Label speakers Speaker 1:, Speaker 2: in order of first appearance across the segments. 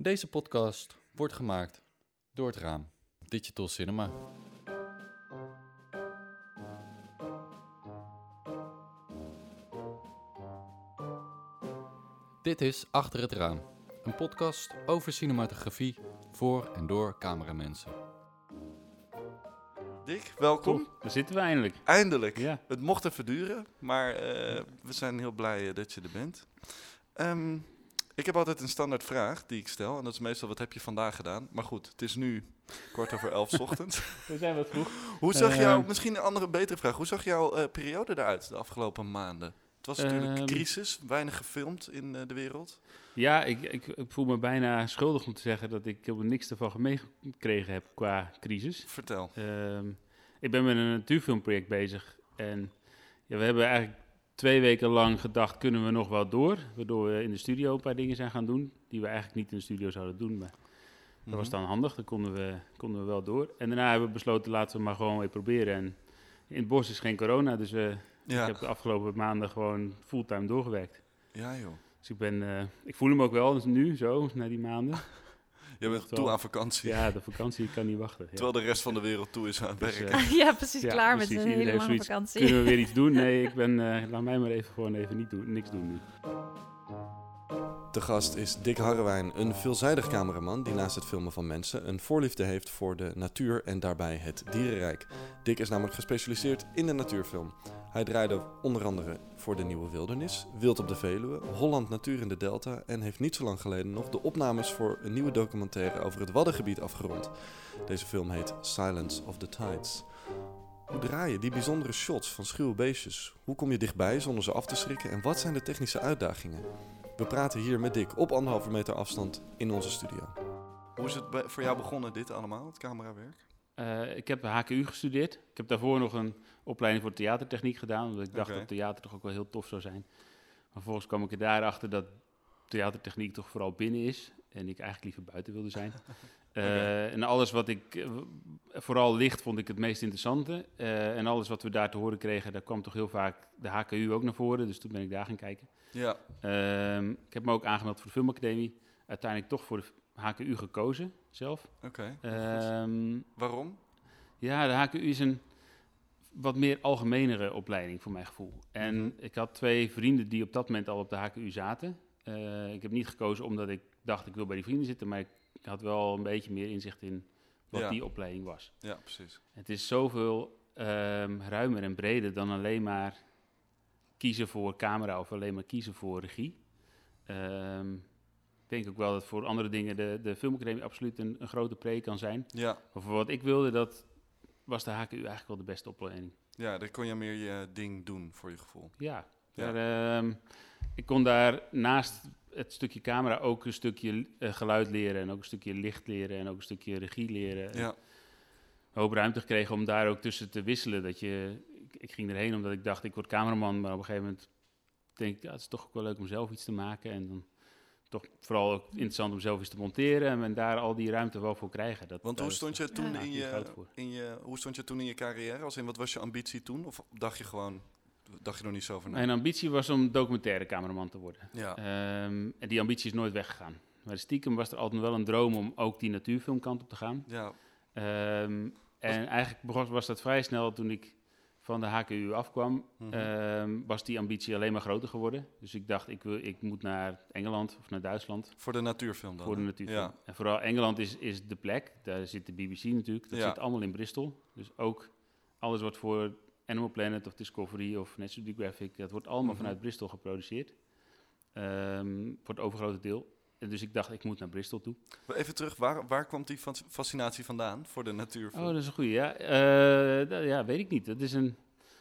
Speaker 1: Deze podcast wordt gemaakt door het raam Digital Cinema. Dit is Achter het Raam, een podcast over cinematografie voor en door cameramensen.
Speaker 2: Dick, welkom.
Speaker 3: Toch, daar zitten we eindelijk.
Speaker 2: Eindelijk.
Speaker 3: Ja.
Speaker 2: Het mocht even duren, maar eh, we zijn heel blij eh, dat je er bent. Ehm, ik heb altijd een standaard vraag die ik stel. En dat is meestal, wat heb je vandaag gedaan? Maar goed, het is nu kwart over elf 's ochtends.
Speaker 3: We zijn wat vroeg.
Speaker 2: Hoe zag
Speaker 3: Eh,
Speaker 2: jouw, misschien een andere, betere vraag. Hoe zag jouw eh, periode eruit de afgelopen maanden? Het was natuurlijk
Speaker 3: Ehm.
Speaker 2: crisis, weinig gefilmd in eh, de wereld.
Speaker 3: Ja, ik, ik, ik voel me bijna schuldig om te zeggen dat ik helemaal niks ervan meegekregen heb qua crisis.
Speaker 2: Vertel.
Speaker 3: Ehm, ik ben met een natuurfilmproject bezig. En ja, we hebben eigenlijk twee weken lang gedacht, kunnen we nog wel door? Waardoor we in de studio een paar dingen zijn gaan doen, die we eigenlijk niet in de studio zouden doen. Maar dat was
Speaker 2: Mhm.
Speaker 3: dan handig, dan konden we, konden we wel door. En daarna hebben we besloten, laten we maar gewoon weer proberen. En in het bos is geen corona, dus we,
Speaker 2: Ja,
Speaker 3: ik heb de afgelopen maanden gewoon fulltime doorgewerkt.
Speaker 2: ja joh.
Speaker 3: Dus ik ben, eh, ik voel hem ook wel, dus nu zo, na die maanden.
Speaker 2: Je bent toe aan vakantie.
Speaker 3: Ja, de vakantie kan niet wachten. Ja.
Speaker 2: Terwijl de rest van de wereld toe is aan het
Speaker 3: Dus,
Speaker 2: werken.
Speaker 3: eh,
Speaker 4: ja, precies.
Speaker 3: Ja,
Speaker 4: klaar
Speaker 3: precies.
Speaker 4: met een hele lange
Speaker 3: zoiets.
Speaker 4: vakantie.
Speaker 3: Kunnen we weer iets doen? Nee, ik ben, eh, laat mij maar even gewoon even niet doen, niks doen nu.
Speaker 5: De gast is Dick Harrewijn, een veelzijdig cameraman die naast het filmen van mensen een voorliefde heeft voor de natuur en daarbij het dierenrijk. Dick is namelijk gespecialiseerd in de natuurfilm. Hij draaide onder andere voor De Nieuwe Wildernis, Wild op de Veluwe, Holland Natuur in de Delta en heeft niet zo lang geleden nog de opnames voor een nieuwe documentaire over het Waddengebied afgerond. Deze film heet Silence of the Tides. Hoe draai je die bijzondere shots van schuwe beestjes? Hoe kom je dichtbij zonder ze af te schrikken en wat zijn de technische uitdagingen? We praten hier met Dick op anderhalve meter afstand in onze studio.
Speaker 2: Hoe is het voor jou begonnen, dit allemaal, het camerawerk?
Speaker 3: Eh, ik heb HKU gestudeerd. Ik heb daarvoor nog een opleiding voor theatertechniek gedaan, omdat ik dacht dat theater toch ook wel heel tof zou zijn. Maar vervolgens kwam ik er daarachter dat theatertechniek toch vooral binnen is en ik eigenlijk liever buiten wilde zijn. Eh, En alles wat ik, eh, vooral licht vond ik het meest interessante. Eh, en alles wat we daar te horen kregen, daar kwam toch heel vaak de HKU ook naar voren. Dus toen ben ik daar gaan kijken.
Speaker 2: Ja,
Speaker 3: Ehm, ik heb me ook aangemeld voor de Filmacademie. Uiteindelijk toch voor de HKU gekozen zelf.
Speaker 2: oké.
Speaker 3: Ehm,
Speaker 2: Waarom?
Speaker 3: ja, de HKU is een wat meer algemenere opleiding voor mijn gevoel. En
Speaker 2: Mhm.
Speaker 3: ik had twee vrienden die op dat moment al op de HKU zaten. Ik heb niet gekozen omdat ik dacht ik wil bij die vrienden zitten, maar ik had wel een beetje meer inzicht in wat
Speaker 2: Ja.
Speaker 3: die opleiding was.
Speaker 2: Ja, precies.
Speaker 3: Het is zoveel ehm, ruimer en breder dan alleen maar kiezen voor camera of alleen maar kiezen voor regie. Ehm, ik denk ook wel dat voor andere dingen de, de filmacademie absoluut een, een grote pre kan zijn.
Speaker 2: Ja,
Speaker 3: Maar voor wat ik wilde, dat was de HKU eigenlijk wel de beste opleiding.
Speaker 2: ja, dan kon je meer je ding doen voor je gevoel.
Speaker 3: Ja,
Speaker 2: Ja.
Speaker 3: daar, ehm, ik kon daar naast het stukje camera ook een stukje eh, geluid leren en ook een stukje licht leren en ook een stukje regie leren.
Speaker 2: Ja,
Speaker 3: Een hoop ruimte gekregen om daar ook tussen te wisselen. Dat je, ik, ik ging erheen omdat ik dacht ik word cameraman, maar op een gegeven moment denk ik, ja, het is toch ook wel leuk om zelf iets te maken en dan toch vooral ook interessant om zelf iets te monteren en daar al die ruimte wel voor krijgen. Dat,
Speaker 2: want hoe
Speaker 3: is-
Speaker 2: stond je toen in
Speaker 3: je
Speaker 2: in je, hoe stond je toen in je carrière? Als in, wat was je ambitie toen? Of dacht je gewoon, dacht je nog niet zo na?
Speaker 3: Mijn ambitie was om documentaire cameraman te worden.
Speaker 2: Ja,
Speaker 3: Ehm, en die ambitie is nooit weggegaan. Maar stiekem was er altijd wel een droom om ook die natuurfilmkant op te gaan.
Speaker 2: ja,
Speaker 3: Ehm, en eigenlijk begon, was dat vrij snel toen ik van de HKU afkwam,
Speaker 2: Mhm.
Speaker 3: ehm, was die ambitie alleen maar groter geworden. Dus ik dacht, ik, wil, ik moet naar Engeland of naar Duitsland
Speaker 2: voor de natuurfilm dan.
Speaker 3: voor de natuurfilm.
Speaker 2: Ja,
Speaker 3: En vooral Engeland is, is de plek. Daar zit de BBC natuurlijk. Dat
Speaker 2: Ja.
Speaker 3: zit allemaal in Bristol. Dus ook alles wat voor Animal Planet of Discovery of National Geographic, dat wordt allemaal
Speaker 2: Mhm.
Speaker 3: vanuit Bristol geproduceerd. Ehm, voor het overgrote deel. En dus ik dacht, ik moet naar Bristol toe.
Speaker 2: Even terug, waar, waar kwam die fas- fascinatie vandaan voor de natuurfilm?
Speaker 3: Oh, dat is een goede. Ja, Eh, dat- ja, weet ik niet. Dat is een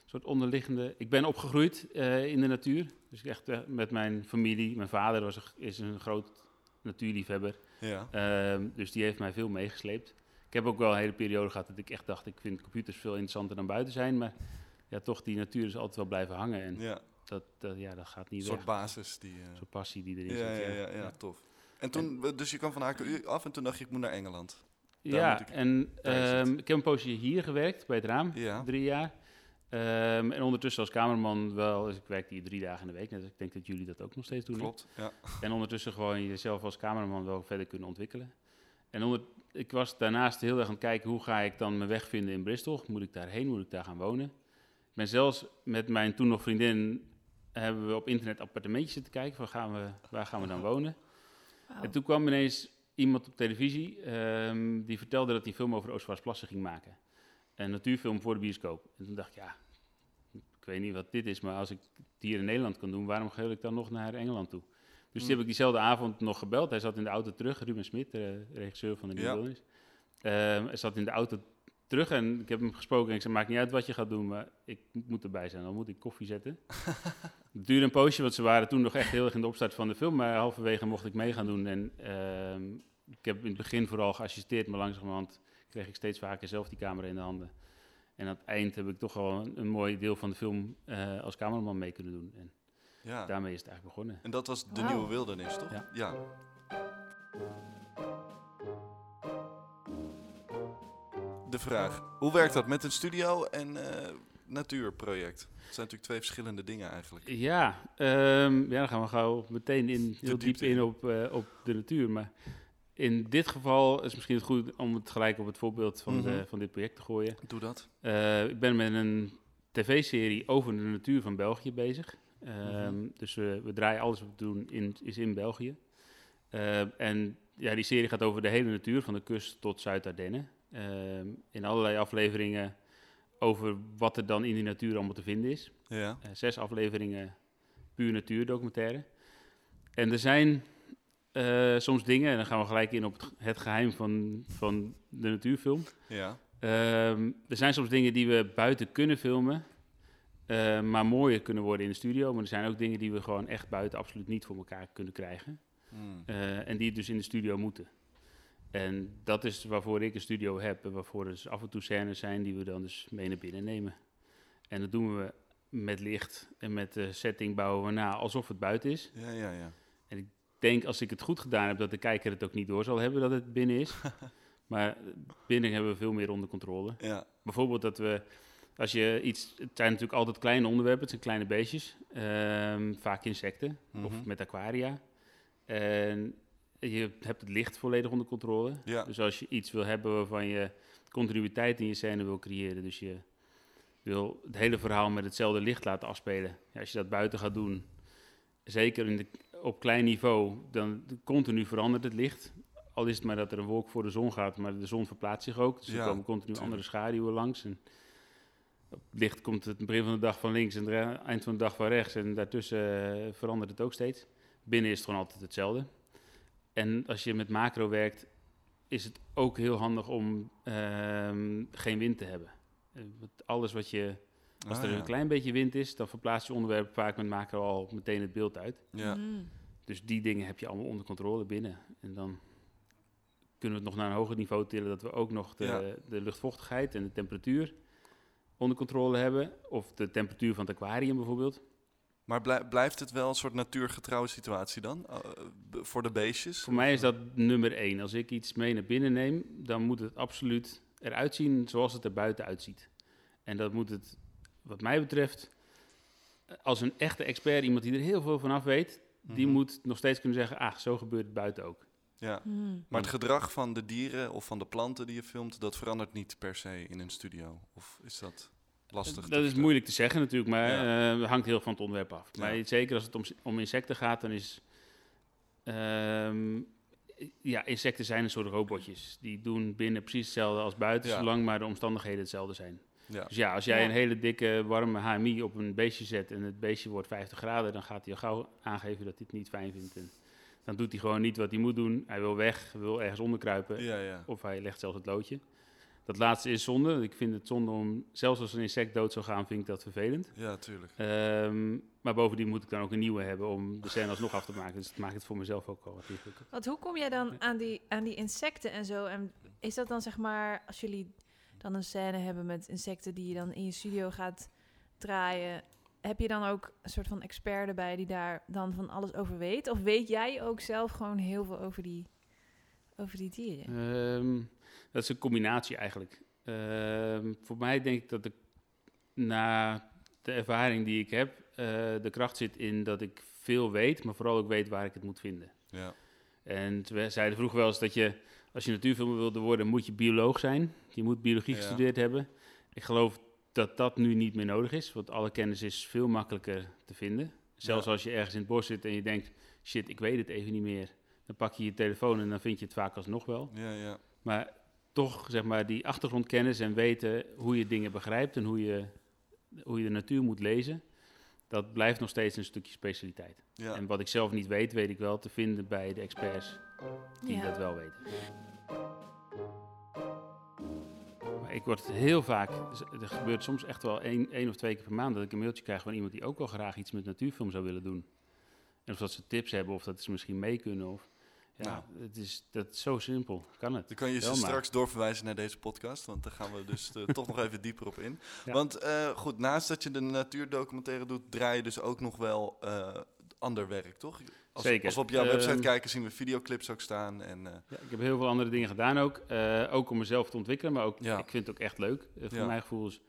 Speaker 3: soort onderliggende. Ik ben opgegroeid eh, in de natuur. Dus echt eh, met mijn familie. Mijn vader was een, is een groot natuurliefhebber.
Speaker 2: Ja,
Speaker 3: Ehm, dus die heeft mij veel meegesleept. Ik heb ook wel een hele periode gehad dat ik echt dacht, ik vind computers veel interessanter dan buiten zijn. Maar ja, toch, die natuur is altijd wel blijven hangen. En
Speaker 2: ja.
Speaker 3: dat, dat, ja, dat gaat
Speaker 2: een
Speaker 3: niet
Speaker 2: soort
Speaker 3: weg.
Speaker 2: basis die...
Speaker 3: Zo'n passie die erin
Speaker 2: ja,
Speaker 3: zit.
Speaker 2: ja, ja, ja, tof. En toen, dus je kwam van HKU af en toen dacht je, ik moet naar Engeland. Daar
Speaker 3: Ja,
Speaker 2: ik-
Speaker 3: en ehm, ik heb een poosje hier gewerkt bij het raam,
Speaker 2: Ja.
Speaker 3: drie jaar. Ehm, en ondertussen als cameraman wel, dus ik werkte hier drie dagen in de week. Net, ik denk dat jullie dat ook nog steeds doen.
Speaker 2: Klopt, ja.
Speaker 3: En ondertussen gewoon jezelf als cameraman wel verder kunnen ontwikkelen. En onder, ik was daarnaast heel erg aan het kijken hoe ga ik dan mijn weg vinden in Bristol. Moet ik daarheen? Moet ik daar gaan wonen? Ik ben zelfs met mijn toen nog vriendin hebben we op internet appartementjes zitten kijken. Waar gaan we, waar gaan we dan wonen? En toen kwam ineens iemand op televisie ehm, die vertelde dat hij een film over Oostvaardersplassen ging maken. Een natuurfilm voor de bioscoop. En toen dacht ik, ja, ik weet niet wat dit is, maar als ik het hier in Nederland kan doen, waarom ga ik dan nog naar Engeland toe? Dus die heb ik diezelfde avond nog gebeld. Hij zat in de auto terug, Ruben Smit, de regisseur van de New
Speaker 2: Ja.
Speaker 3: Ehm, hij zat in de auto terug en ik heb hem gesproken en ik zei, maakt niet uit wat je gaat doen, maar ik moet erbij zijn. Dan moet ik koffie zetten. Het duurde een poosje, want ze waren toen nog echt heel erg in de opstart van de film. Maar halverwege mocht ik mee gaan doen. En ehm, ik heb in het begin vooral geassisteerd, maar langzamerhand kreeg ik steeds vaker zelf die camera in de handen. En aan het eind heb ik toch wel een, een mooi deel van de film eh, als cameraman mee kunnen doen. En
Speaker 2: ja.
Speaker 3: daarmee is het eigenlijk begonnen.
Speaker 2: En dat was de nieuwe wildernis, toch?
Speaker 3: Ja.
Speaker 2: De vraag, hoe werkt dat met een studio en eh, natuurproject? Het zijn natuurlijk twee verschillende dingen eigenlijk.
Speaker 3: Ja, ehm, ja, dan gaan we gauw meteen in, heel diep in op, eh, op de natuur. Maar in dit geval is misschien het goed om het gelijk op het voorbeeld van, de,
Speaker 2: Mhm.
Speaker 3: van dit project te gooien.
Speaker 2: Doe dat.
Speaker 3: Eh, ik ben met een tv-serie over de natuur van België bezig. Ehm,
Speaker 2: Mhm.
Speaker 3: Dus we, we draaien alles wat we doen in, is in België. Eh, en ja, die serie gaat over de hele natuur, van de kust tot Zuid-Ardennen. Ehm, in allerlei afleveringen over wat er dan in die natuur allemaal te vinden is.
Speaker 2: Ja.
Speaker 3: Eh, zes afleveringen puur natuurdocumentaire. En er zijn eh, soms dingen, en dan gaan we gelijk in op het, het geheim van, van de natuurfilm.
Speaker 2: Ja.
Speaker 3: Ehm, er zijn soms dingen die we buiten kunnen filmen, eh, maar mooier kunnen worden in de studio. Maar er zijn ook dingen die we gewoon echt buiten absoluut niet voor elkaar kunnen krijgen.
Speaker 2: Hmm.
Speaker 3: Eh, en die dus in de studio moeten. En dat is waarvoor ik een studio heb. En waarvoor er dus af en toe scènes zijn die we dan dus mee naar binnen nemen. En dat doen we met licht en met de setting bouwen we na alsof het buiten is.
Speaker 2: Ja, ja, ja.
Speaker 3: Ik denk als ik het goed gedaan heb dat de kijker het ook niet door zal hebben dat het binnen is. maar binnen hebben we veel meer onder controle.
Speaker 2: Ja,
Speaker 3: Bijvoorbeeld dat we, als je iets, het zijn natuurlijk altijd kleine onderwerpen, het zijn kleine beestjes, ehm, vaak insecten of
Speaker 2: Mhm.
Speaker 3: met aquaria. En je hebt het licht volledig onder controle.
Speaker 2: ja.
Speaker 3: Dus als je iets wil hebben waarvan je continuïteit in je scène wil creëren, dus je wil het hele verhaal met hetzelfde licht laten afspelen. Ja, als je dat buiten gaat doen, zeker in de, op klein niveau, dan continu verandert het licht. Al is het maar dat er een wolk voor de zon gaat, maar de zon verplaatst zich ook. Dus
Speaker 2: Ja,
Speaker 3: er komen continu
Speaker 2: tuurlijk.
Speaker 3: andere schaduwen langs. En op het licht komt het begin van de dag van links en het eind van de dag van rechts. En daartussen eh, verandert het ook steeds. Binnen is het gewoon altijd hetzelfde. En als je met macro werkt, is het ook heel handig om ehm, geen wind te hebben. Eh, want alles wat je, als
Speaker 2: Ah,
Speaker 3: er
Speaker 2: ja.
Speaker 3: een klein beetje wind is, dan verplaatst je onderwerp vaak met macro al meteen het beeld uit.
Speaker 2: Ja.
Speaker 4: Mm.
Speaker 3: Dus die dingen heb je allemaal onder controle binnen. En dan kunnen we het nog naar een hoger niveau tillen, dat we ook nog de,
Speaker 2: Ja.
Speaker 3: de luchtvochtigheid en de temperatuur onder controle hebben. Of de temperatuur van het aquarium bijvoorbeeld.
Speaker 2: Maar blij- blijft het wel een soort natuurgetrouwe situatie dan? Uh, b- voor de beestjes?
Speaker 3: Voor mij is dat nummer één. Als ik iets mee naar binnen neem, dan moet het absoluut eruit zien zoals het er buiten uitziet. En dat moet het, wat mij betreft, als een echte expert, iemand die er heel veel van af weet, die
Speaker 2: Mhm.
Speaker 3: moet nog steeds kunnen zeggen, ah, zo gebeurt het buiten ook.
Speaker 2: Ja.
Speaker 4: Mm.
Speaker 2: Maar het gedrag van de dieren of van de planten die je filmt, dat verandert niet per se in een studio? Of is dat lastig?
Speaker 3: Dat is moeilijk te zeggen natuurlijk, maar
Speaker 2: Ja.
Speaker 3: eh, het hangt heel van het onderwerp af.
Speaker 2: Ja.
Speaker 3: Maar zeker als het om, om insecten gaat, dan is... ehm, ja, insecten zijn een soort robotjes. Die doen binnen precies hetzelfde als buiten,
Speaker 2: Ja.
Speaker 3: zolang maar de omstandigheden hetzelfde zijn.
Speaker 2: Ja.
Speaker 3: Dus ja, als jij
Speaker 4: Ja.
Speaker 3: een hele dikke, warme HMI op een beestje zet en het beestje wordt 50 graden, dan gaat hij al gauw aangeven dat hij het niet fijn vindt. En dan doet hij gewoon niet wat hij moet doen. Hij wil weg, wil ergens onderkruipen.
Speaker 2: Ja, ja.
Speaker 3: Of hij legt zelfs het loodje. Dat laatste is zonde. Ik vind het zonde om, zelfs als een insect dood zou gaan, vind ik dat vervelend.
Speaker 2: Ja, tuurlijk.
Speaker 3: Ehm, maar bovendien moet ik dan ook een nieuwe hebben om de scène alsnog af te maken. Dus dat maakt het voor mezelf ook al wat ingewikkelder.
Speaker 4: Want hoe kom jij dan aan die, aan die insecten en zo? En is dat dan zeg maar, als jullie dan een scène hebben met insecten die je dan in je studio gaat draaien, heb je dan ook een soort van expert erbij die daar dan van alles over weet? Of weet jij ook zelf gewoon heel veel over die, over die dieren?
Speaker 3: Ehm, dat is een combinatie eigenlijk. Ehm, voor mij denk ik dat de na de ervaring die ik heb, eh, de kracht zit in dat ik veel weet, maar vooral ook weet waar ik het moet vinden.
Speaker 2: Ja.
Speaker 3: En we zeiden vroeger wel eens dat je, als je natuurfilmer wilde worden, moet je bioloog zijn. Je moet biologie
Speaker 2: Ja.
Speaker 3: gestudeerd hebben. Ik geloof dat dat nu niet meer nodig is, want alle kennis is veel makkelijker te vinden. Zelfs
Speaker 2: Ja.
Speaker 3: als je ergens in het bos zit en je denkt, shit, ik weet het even niet meer. Dan pak je je telefoon en dan vind je het vaak alsnog wel.
Speaker 2: Ja, ja.
Speaker 3: Maar toch, zeg maar, die achtergrondkennis en weten hoe je dingen begrijpt en hoe je, hoe je de natuur moet lezen, dat blijft nog steeds een stukje specialiteit.
Speaker 2: ja.
Speaker 3: En wat ik zelf niet weet, weet ik wel te vinden bij de experts die
Speaker 4: Ja.
Speaker 3: dat wel weten. Maar ik word heel vaak, er gebeurt soms echt wel één, één of twee keer per maand dat ik een mailtje krijg van iemand die ook wel graag iets met natuurfilm zou willen doen. En of dat ze tips hebben of dat ze misschien mee kunnen. Of, ja,
Speaker 2: Nou.
Speaker 3: het is, dat is zo simpel. Kan het?
Speaker 2: Dan kan je ze straks doorverwijzen naar deze podcast, want daar gaan we dus eh, toch nog even dieper op in.
Speaker 3: Ja.
Speaker 2: Want eh, goed, naast dat je de natuurdocumentaire doet, draai je dus ook nog wel eh, ander werk, toch? Als,
Speaker 3: Zeker.
Speaker 2: Als we op jouw website
Speaker 3: Ehm,
Speaker 2: kijken, zien we videoclips ook staan. En, eh,
Speaker 3: Ja, ik heb heel veel andere dingen gedaan ook. eh, ook om mezelf te ontwikkelen, maar ook,
Speaker 2: Ja.
Speaker 3: ik vind het ook echt leuk. eh, voor
Speaker 2: Ja.
Speaker 3: mijn gevoel is,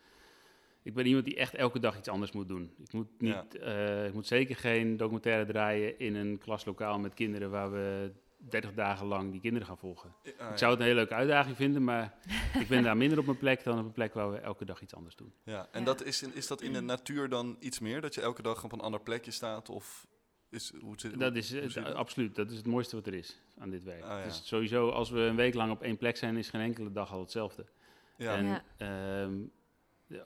Speaker 3: ik ben iemand die echt elke dag iets anders moet doen. Ik moet, niet,
Speaker 2: Ja.
Speaker 3: eh, ik moet zeker geen documentaire draaien in een klaslokaal met kinderen waar we 30 dagen lang die kinderen gaan volgen.
Speaker 2: ah,
Speaker 3: Ik zou het een hele leuke uitdaging vinden, maar ik ben daar minder op mijn plek dan op een plek waar we elke dag iets anders doen.
Speaker 2: ja. En
Speaker 4: Ja.
Speaker 2: Dat is, is dat in de natuur dan iets meer? Dat je elke dag op een ander plekje staat? Of is, hoe zit,
Speaker 3: Dat is
Speaker 2: hoe dat?
Speaker 3: absoluut, dat is het mooiste wat er is aan dit werk.
Speaker 2: Ah, ja.
Speaker 3: Het is sowieso, als we een week lang op één plek zijn, is geen enkele dag al hetzelfde.
Speaker 2: Ja.
Speaker 3: En
Speaker 4: Ja.
Speaker 3: ehm,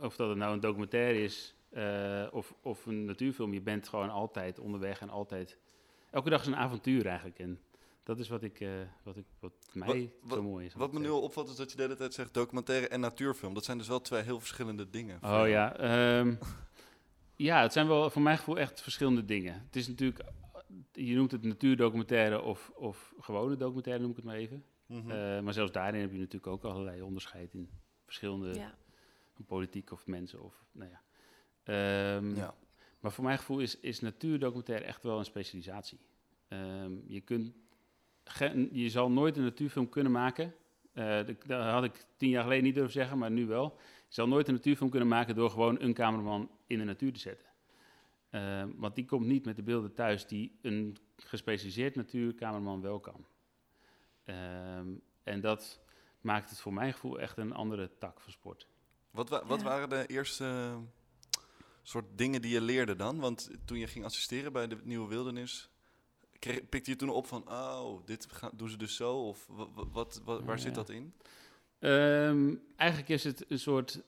Speaker 3: of dat het nou een documentaire is eh, of, of een natuurfilm, je bent gewoon altijd onderweg en altijd. Elke dag is een avontuur eigenlijk. En dat is wat, ik, eh, wat, ik, wat mij
Speaker 2: Wat-
Speaker 3: zo mooi is.
Speaker 2: Wat
Speaker 3: het
Speaker 2: me nu al opvalt is dat je de hele tijd zegt documentaire en natuurfilm. Dat zijn dus wel twee heel verschillende dingen.
Speaker 3: Oh ja. ehm, ja, het zijn wel voor mijn gevoel echt verschillende dingen. Het is natuurlijk, je noemt het natuurdocumentaire of, of gewone documentaire, noem ik het maar even.
Speaker 2: Mhm.
Speaker 3: Eh, maar zelfs daarin heb je natuurlijk ook allerlei onderscheid in verschillende
Speaker 4: Ja.
Speaker 3: politiek of mensen. Of, nou ja. Ehm,
Speaker 2: ja.
Speaker 3: Maar voor mijn gevoel is, is natuurdocumentaire echt wel een specialisatie. Ehm, je, kunt je zal nooit een natuurfilm kunnen maken. Eh, dat, dat had ik tien jaar geleden niet durven zeggen, maar nu wel. Zal nooit een natuurfilm kunnen maken door gewoon een cameraman in de natuur te zetten. Ehm, want die komt niet met de beelden thuis die een gespecialiseerd natuurcameraman wel kan. Ehm, en dat maakt het voor mijn gevoel echt een andere tak van sport.
Speaker 2: Wat, wa- wat
Speaker 4: Ja.
Speaker 2: waren de eerste eh, soort dingen die je leerde dan? Want toen je ging assisteren bij de Nieuwe Wildernis, kreeg, pikte je toen op van, oh, dit gaan, doen ze dus zo? Of wa- wa- wat, wa- waar
Speaker 3: Ja.
Speaker 2: zit dat in?
Speaker 3: Ehm, eigenlijk is het een soort.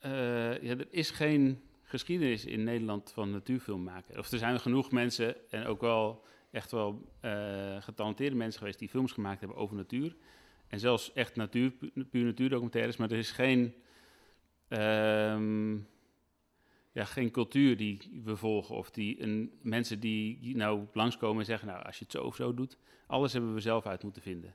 Speaker 3: eh, ja, er is geen geschiedenis in Nederland van natuurfilm maken. Of er zijn genoeg mensen en ook wel echt wel eh, getalenteerde mensen geweest die films gemaakt hebben over natuur. En zelfs echt natuur, pu- puur natuurdocumentaires, maar er is geen. ehm, ja, geen cultuur die we volgen. Of die een, mensen die nou langskomen en zeggen, nou, als je het zo of zo doet. Alles hebben we zelf uit moeten vinden.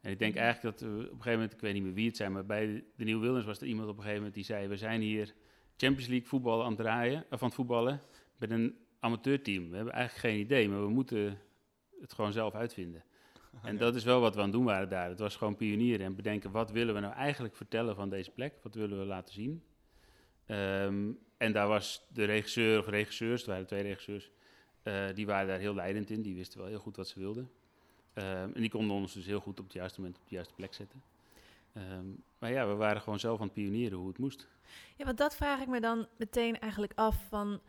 Speaker 3: En ik denk eigenlijk dat we op een gegeven moment, ik weet niet meer wie het zijn, maar bij de Nieuwe Wilders was er iemand op een gegeven moment die zei: We zijn hier Champions League voetbal aan het draaien, of aan het voetballen met een amateurteam. We hebben eigenlijk geen idee, maar we moeten het gewoon zelf uitvinden. En
Speaker 2: Ja.
Speaker 3: dat is wel wat we aan het doen waren daar. Het was gewoon pionieren en bedenken wat willen we nou eigenlijk vertellen van deze plek? Wat willen we laten zien? Ehm, en daar was de regisseur of regisseurs, het waren twee regisseurs, eh, die waren daar heel leidend in. Die wisten wel heel goed wat ze wilden. Ehm, en die konden ons dus heel goed op het juiste moment op de juiste plek zetten. Ehm, maar ja, we waren gewoon zelf aan het pionieren hoe het moest.
Speaker 4: Ja, want dat vraag ik me dan meteen eigenlijk af van...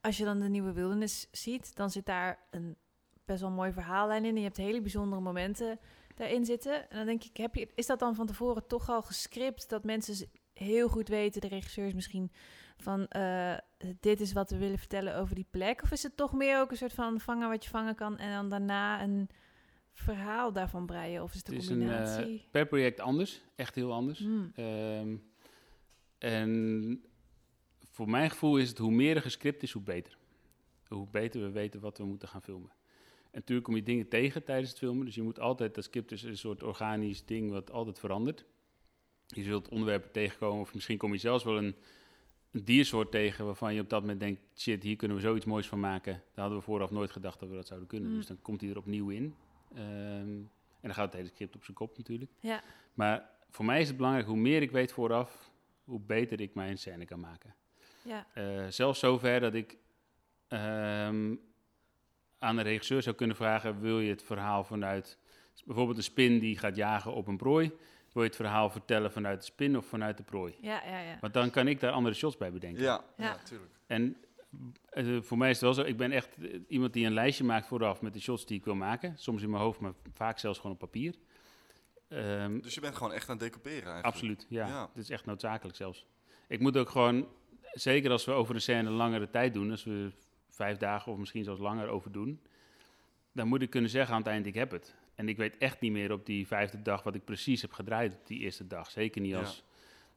Speaker 4: Als je dan de Nieuwe Wildernis ziet, dan zit daar een best wel mooi verhaallijn in. En je hebt hele bijzondere momenten daarin zitten. En dan denk ik, heb je, is dat dan van tevoren toch al gescript? Dat mensen heel goed weten, de regisseurs misschien, van eh, dit is wat we willen vertellen over die plek? Of is het toch meer ook een soort van vangen wat je vangen kan en dan daarna een verhaal daarvan breien? Of is het een
Speaker 3: Het is een, eh,
Speaker 4: combinatie?
Speaker 3: per project anders, echt heel anders.
Speaker 4: Hmm.
Speaker 3: Ehm, en voor mijn gevoel is het hoe meer er gescript is, hoe beter. Hoe beter we weten wat we moeten gaan filmen. En natuurlijk kom je dingen tegen tijdens het filmen. Dus je moet altijd, dat script is een soort organisch ding wat altijd verandert. Je zult onderwerpen tegenkomen, of misschien kom je zelfs wel een, een diersoort tegen waarvan je op dat moment denkt: shit, hier kunnen we zoiets moois van maken. Daar hadden we vooraf nooit gedacht dat we dat zouden kunnen.
Speaker 4: Mm.
Speaker 3: Dus dan komt hij er opnieuw in. Ehm, en dan gaat het hele script op zijn kop natuurlijk.
Speaker 4: Ja.
Speaker 3: Maar voor mij is het belangrijk, hoe meer ik weet vooraf, hoe beter ik mijn scène kan maken.
Speaker 4: Ja.
Speaker 3: Eh, zelfs zover dat ik ehm, aan de regisseur zou kunnen vragen: wil je het verhaal vanuit bijvoorbeeld een spin die gaat jagen op een prooi? Wil je het verhaal vertellen vanuit de spin of vanuit de prooi?
Speaker 4: Ja, ja, ja.
Speaker 3: Want dan kan ik daar andere shots bij bedenken.
Speaker 2: Ja, ja.
Speaker 4: Ja.
Speaker 2: tuurlijk.
Speaker 3: En eh, voor mij is het wel zo, ik ben echt eh, iemand die een lijstje maakt vooraf met de shots die ik wil maken. Soms in mijn hoofd, maar vaak zelfs gewoon op papier. Ehm,
Speaker 2: Dus je bent gewoon echt aan het decoperen eigenlijk.
Speaker 3: absoluut, ja.
Speaker 2: Ja.
Speaker 3: Het is echt noodzakelijk zelfs. Ik moet ook gewoon, zeker als we over een scène langere tijd doen, als we vijf dagen of misschien zelfs langer over doen, dan moet ik kunnen zeggen aan het eind, ik heb het. En ik weet echt niet meer op die vijfde dag wat ik precies heb gedraaid op die eerste dag. Zeker niet
Speaker 2: Ja.
Speaker 3: als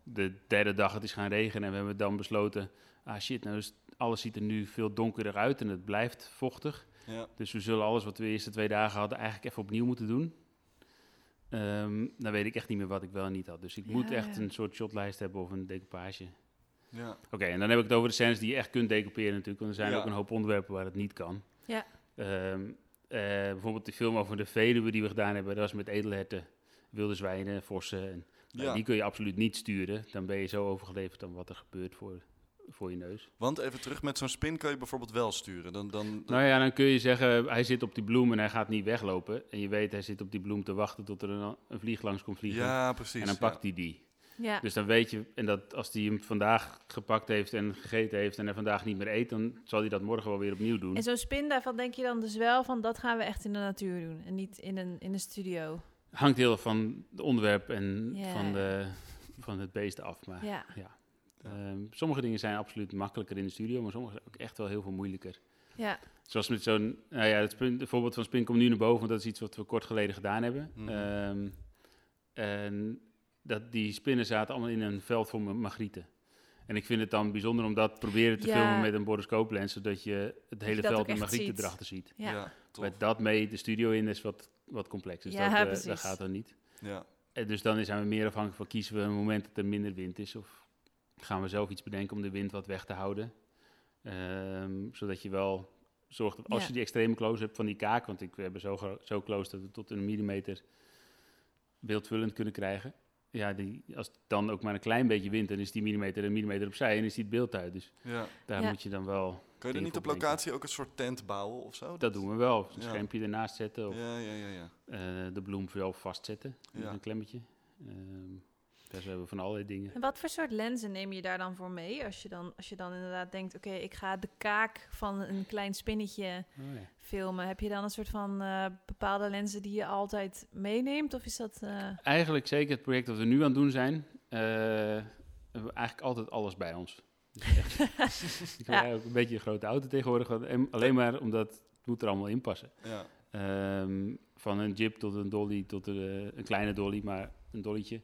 Speaker 3: de derde dag het is gaan regenen en we hebben dan besloten, ah shit, nou is, alles ziet er nu veel donkerder uit en het blijft vochtig.
Speaker 2: Ja.
Speaker 3: Dus we zullen alles wat we de eerste twee dagen hadden eigenlijk even opnieuw moeten doen. Ehm, dan weet ik echt niet meer wat ik wel en niet had. Dus ik moet echt
Speaker 4: ja.
Speaker 3: een soort shotlijst hebben of een decoupage.
Speaker 2: Ja.
Speaker 3: Oké, en dan heb ik het over de scènes die je echt kunt decouperen natuurlijk. Want er zijn
Speaker 2: Ja.
Speaker 3: ook een hoop onderwerpen waar het niet kan.
Speaker 4: Ja.
Speaker 3: Ehm, eh, bijvoorbeeld de film over de Veluwe die we gedaan hebben. Dat was met edelherten, wilde zwijnen, vossen. En, nou,
Speaker 2: Ja.
Speaker 3: Die kun je absoluut niet sturen. Dan ben je zo overgeleverd aan wat er gebeurt voor, voor je neus.
Speaker 2: Want even terug, met zo'n spin kan je bijvoorbeeld wel sturen. Dan, dan,
Speaker 3: Nou ja, dan kun je zeggen, hij zit op die bloem en hij gaat niet weglopen. En je weet, hij zit op die bloem te wachten tot er een, een vlieg langs komt vliegen.
Speaker 2: ja, precies.
Speaker 3: en dan
Speaker 2: ja.
Speaker 3: pakt hij die.
Speaker 4: Ja.
Speaker 3: Dus dan weet je, en dat als hij hem vandaag gepakt heeft en gegeten heeft en hij vandaag niet meer eet, dan zal hij dat morgen wel weer opnieuw doen.
Speaker 4: En zo'n spin, daarvan denk je dan dus wel van dat gaan we echt in de natuur doen en niet in een, in een studio.
Speaker 3: Hangt heel van het onderwerp en
Speaker 4: Ja.
Speaker 3: van, de, van het beest af. Maar
Speaker 4: Ja.
Speaker 3: Ehm, sommige dingen zijn absoluut makkelijker in de studio, maar sommige zijn ook echt wel heel veel moeilijker.
Speaker 4: Ja.
Speaker 3: Zoals met zo'n, nou ja, het, voorbeeld van Spin komt nu naar boven, want dat is iets wat we kort geleden gedaan hebben.
Speaker 2: Mhm.
Speaker 3: Ehm, en dat, die spinnen zaten allemaal in een veld vol ma- magrieten. En ik vind het dan bijzonder om dat proberen te
Speaker 4: Ja.
Speaker 3: filmen met een boroscooplens, zodat je het hele veld met magrieten
Speaker 4: ziet.
Speaker 3: erachter ziet.
Speaker 4: Ja.
Speaker 3: Met dat mee de studio in is wat, wat complex. Dus
Speaker 4: Ja,
Speaker 3: dat, eh, dat gaat dan niet.
Speaker 2: Ja.
Speaker 3: En dus dan zijn we meer afhankelijk van kiezen we een moment dat er minder wind is. Of gaan we zelf iets bedenken om de wind wat weg te houden. Ehm, zodat je wel zorgt dat als
Speaker 4: Ja.
Speaker 3: je die extreme close hebt van die kaak. Want ik, we hebben zo, zo close dat we tot een millimeter beeldvullend kunnen krijgen. Ja, die, als dan ook maar een klein beetje wind, dan is die millimeter een millimeter opzij en is die het beeld uit. Dus
Speaker 2: ja.
Speaker 3: daar
Speaker 4: Ja.
Speaker 3: moet je dan wel...
Speaker 2: Kan je er niet op locatie ook een soort tent bouwen of zo?
Speaker 3: Dat doen we wel. Een
Speaker 2: Ja.
Speaker 3: schermpje ernaast zetten of
Speaker 2: Ja, ja, ja, ja.
Speaker 3: eh, de bloem zelf vastzetten met
Speaker 2: Ja.
Speaker 3: een klemmetje. Ehm daar hebben we van allerlei dingen.
Speaker 4: En wat voor soort lenzen neem je daar dan voor mee? Als je dan, als je dan inderdaad denkt, oké, ik ga de kaak van een klein spinnetje
Speaker 3: Oh, ja.
Speaker 4: filmen. Heb je dan een soort van eh, bepaalde lenzen die je altijd meeneemt? Of is dat... eh,
Speaker 3: Eigenlijk zeker het project dat we nu aan het doen zijn, eh, hebben we eigenlijk altijd alles bij ons. Dus ik heb
Speaker 4: Ja.
Speaker 3: eigenlijk een beetje een grote auto tegenwoordig, alleen maar omdat het moet er allemaal in passen.
Speaker 2: ja.
Speaker 3: Ehm, van een jeep tot een dolly, tot een, een kleine dolly, maar een dollytje.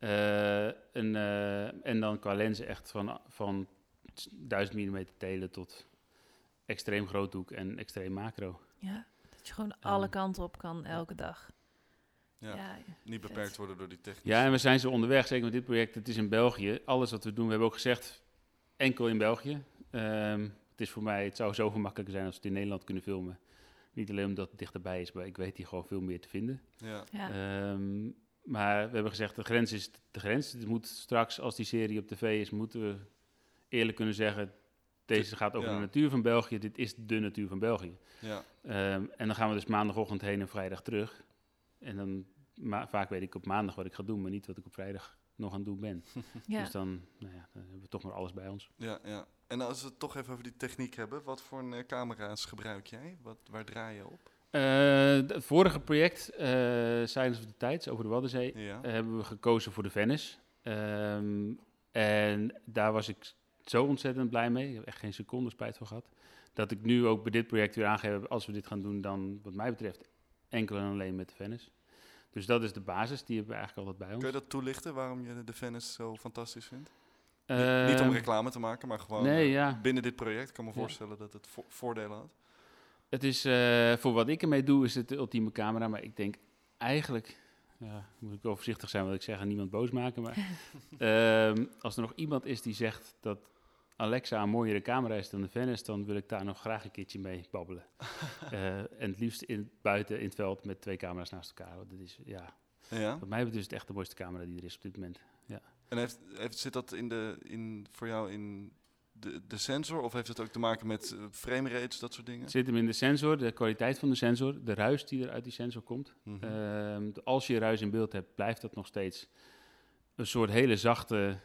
Speaker 3: Eh, een, eh, en dan qua lenzen echt van, van 1000 mm telen tot extreem groothoek en extreem macro.
Speaker 4: ja, dat je gewoon alle
Speaker 3: Ehm,
Speaker 4: kanten op kan elke dag.
Speaker 2: Ja.
Speaker 4: Ja,
Speaker 2: Niet
Speaker 4: vet.
Speaker 2: beperkt worden door die techniek.
Speaker 3: Ja, en we zijn zo onderweg, zeker met dit project. Het is in België. Alles wat we doen, we hebben ook gezegd, enkel in België. Ehm, het is voor mij, het zou zoveel makkelijker zijn als we het in Nederland kunnen filmen. Niet alleen omdat het dichterbij is, maar ik weet hier gewoon veel meer te vinden.
Speaker 2: Ja.
Speaker 4: Ja.
Speaker 3: Ehm, maar we hebben gezegd, de grens is de grens. Het moet straks, als die serie op tv is, moeten we eerlijk kunnen zeggen... Deze gaat over
Speaker 2: Ja.
Speaker 3: de natuur van België. Dit is de natuur van België.
Speaker 2: Ja.
Speaker 3: Ehm, en dan gaan we dus maandagochtend heen en vrijdag terug. En dan vaak weet ik op maandag wat ik ga doen, maar niet wat ik op vrijdag nog aan het doen ben.
Speaker 4: ja.
Speaker 3: Dus dan, nou ja, dan hebben we toch maar alles bij ons.
Speaker 2: Ja, ja. En als we het toch even over die techniek hebben, wat voor een, eh, camera's gebruik jij? Wat, waar draai je op?
Speaker 3: Eh, het vorige project, eh Silence of the Tides, over de Waddenzee,
Speaker 2: Ja.
Speaker 3: eh, hebben we gekozen voor de Venice. Ehm, en daar was ik zo ontzettend blij mee. Ik heb echt geen seconde spijt van gehad. Dat ik nu ook bij dit project weer aangeef, als we dit gaan doen, dan wat mij betreft enkel en alleen met de Venice. Dus dat is de basis, die hebben we eigenlijk altijd bij ons.
Speaker 2: Kun je dat toelichten, waarom je de Venice zo fantastisch vindt? Niet- Niet om
Speaker 3: Ehm,
Speaker 2: reclame te maken, maar gewoon
Speaker 3: nee, ja.
Speaker 2: binnen dit project. Ik kan me
Speaker 3: Ja.
Speaker 2: voorstellen dat het vo- voordelen had.
Speaker 3: Het is, eh, voor wat ik ermee doe, is het de ultieme camera. Maar ik denk eigenlijk, ja, moet ik wel voorzichtig zijn wat ik zeg en niemand boos maken. Maar ehm, als er nog iemand is die zegt dat Alexa een mooiere camera is dan de Venice, dan wil ik daar nog graag een keertje mee babbelen. Eh, en het liefst in, buiten in het veld met twee camera's naast elkaar. Want dat is, ja,
Speaker 2: Ja.
Speaker 3: wat mij betreft is het echt de mooiste camera die er is op dit moment. Ja.
Speaker 2: En heeft, heeft, zit dat in de, in, voor jou in de, de sensor? Of heeft het ook te maken met uh, frame rates, dat soort dingen?
Speaker 3: Het zit hem in de sensor, de kwaliteit van de sensor, de ruis die er uit die sensor komt.
Speaker 2: Mhm.
Speaker 3: Ehm, als je ruis in beeld hebt, blijft dat nog steeds een soort hele zachte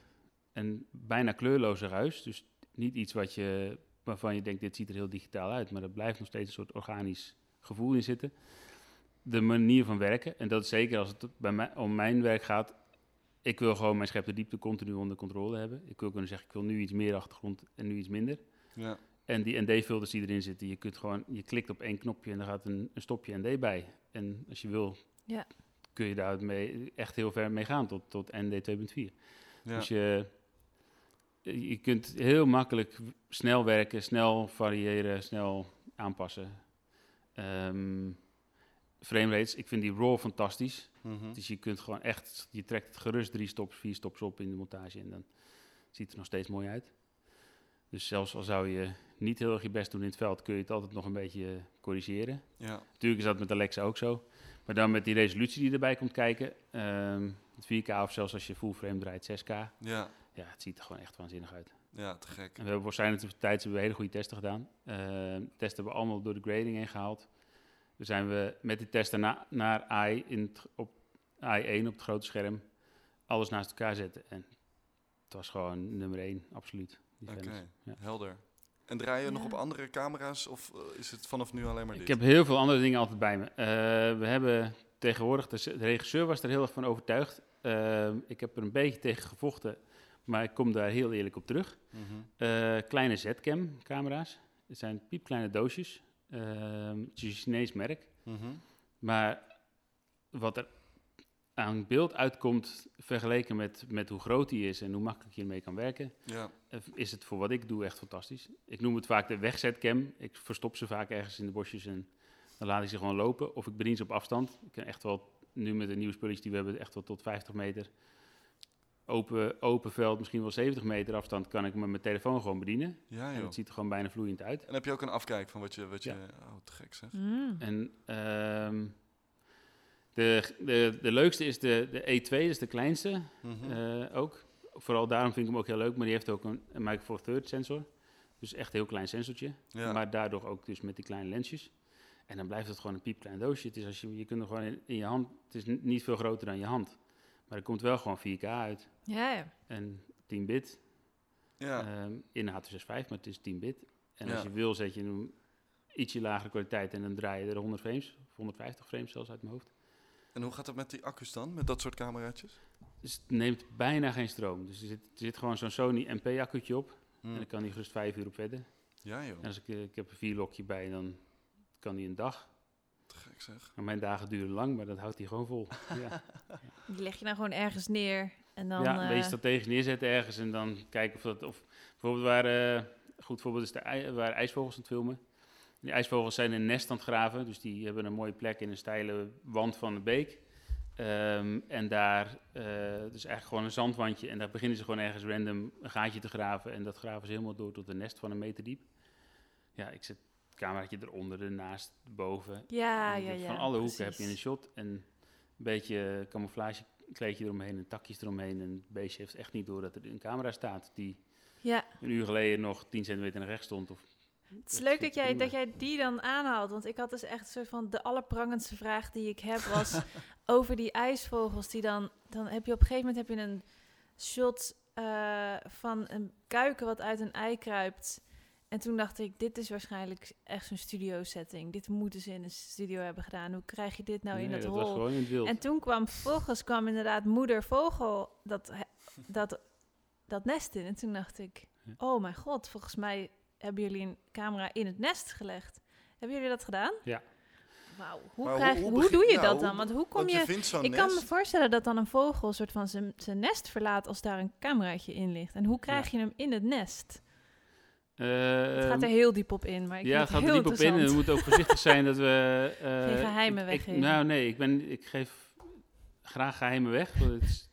Speaker 3: en bijna kleurloze ruis. Dus niet iets wat je, waarvan je denkt, dit ziet er heel digitaal uit. Maar er blijft nog steeds een soort organisch gevoel in zitten. De manier van werken, en dat is zeker als het bij mij, om mijn werk gaat. Ik wil gewoon mijn schep de diepte continu onder controle hebben. Ik wil kunnen zeggen, ik wil nu iets meer achtergrond en nu iets minder.
Speaker 2: ja.
Speaker 3: En die ND-filters die erin zitten, je kunt gewoon, je klikt op één knopje en er gaat een, een stopje ND bij. En als je wil,
Speaker 4: Ja.
Speaker 3: kun je daar mee, echt heel ver mee gaan tot, tot ND 2.4.
Speaker 2: Ja.
Speaker 3: Dus je, je kunt heel makkelijk snel werken, snel variëren, snel aanpassen. Ehm frame rates, ik vind die RAW fantastisch.
Speaker 2: Mhm.
Speaker 3: Dus je kunt gewoon echt, je trekt gerust drie stops, vier stops op in de montage en dan ziet het er nog steeds mooi uit. Dus zelfs al zou je niet heel erg je best doen in het veld, kun je het altijd nog een beetje eh, corrigeren.
Speaker 2: ja.
Speaker 3: Natuurlijk is dat met Alexa ook zo. Maar dan met die resolutie die erbij komt kijken, ehm, het 4K of zelfs als je full frame draait 6K,
Speaker 2: Ja.
Speaker 3: ja, het ziet er gewoon echt waanzinnig uit.
Speaker 2: ja, te gek.
Speaker 3: En we hebben waarschijnlijk de tijd hebben we hele goede testen gedaan. Ehm testen hebben we allemaal door de grading heen gehaald. We zijn we met die testen na, naar AI in het, op AI1 op het grote scherm alles naast elkaar zetten. En het was gewoon nummer 1, absoluut. die
Speaker 2: Oké.
Speaker 3: Ja.
Speaker 2: helder. En draai je nog op andere camera's of eh, is het vanaf nu alleen maar dit?
Speaker 3: Ik heb heel veel andere dingen altijd bij me. Eh, we hebben tegenwoordig, de, de regisseur was er heel erg van overtuigd. Ehm, ik heb er een beetje tegen gevochten, maar ik kom daar heel eerlijk op terug.
Speaker 2: Mhm.
Speaker 3: Eh, kleine Z-cam camera's. Het zijn piepkleine doosjes. Ehm, het is een Chinees merk.
Speaker 2: Mhm.
Speaker 3: Maar wat er aan beeld uitkomt, vergeleken met, met hoe groot die is en hoe makkelijk je ermee kan werken,
Speaker 2: Ja,
Speaker 3: eh, is het voor wat ik doe echt fantastisch. Ik noem het vaak de wegzetcam. Ik verstop ze vaak ergens in de bosjes en dan laat ik ze gewoon lopen. Of ik bedien ze op afstand. Ik kan echt wel, nu met de nieuwe spulletjes die we hebben, echt wel tot 50 meter. Open, open veld, misschien wel 70 meter afstand, kan ik me met mijn telefoon gewoon bedienen.
Speaker 2: ja
Speaker 3: En ziet er gewoon bijna vloeiend uit.
Speaker 2: En heb je ook een afkijk van wat je... Wat je
Speaker 3: Ja.
Speaker 2: Oh, te gek zeg.
Speaker 4: Mm.
Speaker 3: En ehm, de, de, de leukste is de, de E2, dat is de kleinste
Speaker 2: Mhm.
Speaker 3: eh, ook. Vooral daarom vind ik hem ook heel leuk, maar die heeft ook een, een Micro Four Third sensor. Dus echt een heel klein sensortje.
Speaker 2: ja.
Speaker 3: Maar daardoor ook dus met die kleine lensjes. En dan blijft het gewoon een piepklein doosje. Het is als je, je kunt er gewoon in, in je hand, het is n- niet veel groter dan je hand. Maar er komt wel gewoon 4K uit.
Speaker 4: Ja, ja.
Speaker 3: En 10 bit.
Speaker 2: ja.
Speaker 3: Ehm, in H265, maar het is 10 bit. En
Speaker 2: Ja.
Speaker 3: als je wil, zet je een ietsje lagere kwaliteit en dan draai je er 100 frames, of 150 frames zelfs uit mijn hoofd.
Speaker 2: En hoe gaat het met die accu's dan? Met dat soort cameraatjes?
Speaker 3: Dus het neemt bijna geen stroom. Dus er zit, er zit gewoon zo'n Sony MP-accu'tje op.
Speaker 2: Hm.
Speaker 3: En dan kan die gerust 5 uur op verder.
Speaker 2: Ja joh,
Speaker 3: En als ik, eh, ik heb een vierlokje bij, dan kan die een dag.
Speaker 2: Te gek zeg.
Speaker 3: Maar mijn dagen duren lang, maar dat houdt hij gewoon vol. ja,
Speaker 4: Die leg je nou gewoon ergens neer en dan...
Speaker 3: ja een beetje
Speaker 4: eh,
Speaker 3: strategisch neerzetten ergens en dan kijken of dat... Of, bijvoorbeeld waar, eh, een goed voorbeeld is de ij, waar ijsvogels aan het filmen. Die ijsvogels zijn een nest aan het graven, dus die hebben een mooie plek in een steile wand van de beek. Ehm, en daar, eh dus eigenlijk gewoon een zandwandje. En daar beginnen ze gewoon ergens random een gaatje te graven. En dat graven ze helemaal door tot een nest van een meter diep. Ja, ik zet het cameraatje eronder, ernaast, boven.
Speaker 4: ja, ja, ja.
Speaker 3: Van alle hoeken heb je een shot en een beetje camouflage kleedje eromheen en takjes eromheen. En het beestje heeft echt niet door dat er een camera staat die
Speaker 4: Ja,
Speaker 3: een uur geleden nog 10 centimeter naar rechts stond. Of,
Speaker 4: het is leuk dat jij, dat jij die dan aanhaalt. Want ik had dus echt een soort van... De allerprangendste vraag die ik heb was over die ijsvogels. Die dan... Dan heb je op een gegeven moment heb je een shot eh, van een kuiken wat uit een ei kruipt. En toen dacht ik, dit is waarschijnlijk echt zo'n studio setting. Dit moeten ze in een studio hebben gedaan. Hoe krijg je dit nou in dat
Speaker 3: dat
Speaker 4: hol?
Speaker 3: het wild.
Speaker 4: En toen kwam vervolgens kwam inderdaad moeder vogel dat, dat, dat nest in. En toen dacht ik, oh mijn god, volgens mij hebben jullie een camera in het nest gelegd. Hebben jullie dat gedaan?
Speaker 3: Ja.
Speaker 4: Wauw, hoe,
Speaker 2: hoe-
Speaker 4: hoe,
Speaker 2: hoe
Speaker 4: doe je dat
Speaker 2: hoe-
Speaker 4: dan? Want hoe kom
Speaker 2: je
Speaker 4: Ik kan me voorstellen dat dan een vogel soort van zijn zijn nest verlaat als daar een cameraatje in ligt. En hoe krijg je hem in het nest? Het gaat er
Speaker 3: Ehm,
Speaker 4: heel diep op in, maar ik
Speaker 3: ja, het gaat er diep op in. En we moeten ook voorzichtig zijn dat we... eh,
Speaker 4: Geen geheimen
Speaker 3: ik- ik-
Speaker 4: weggeven.
Speaker 3: nou, nee, ik, ben, ik geef graag geheimen weg. want het is-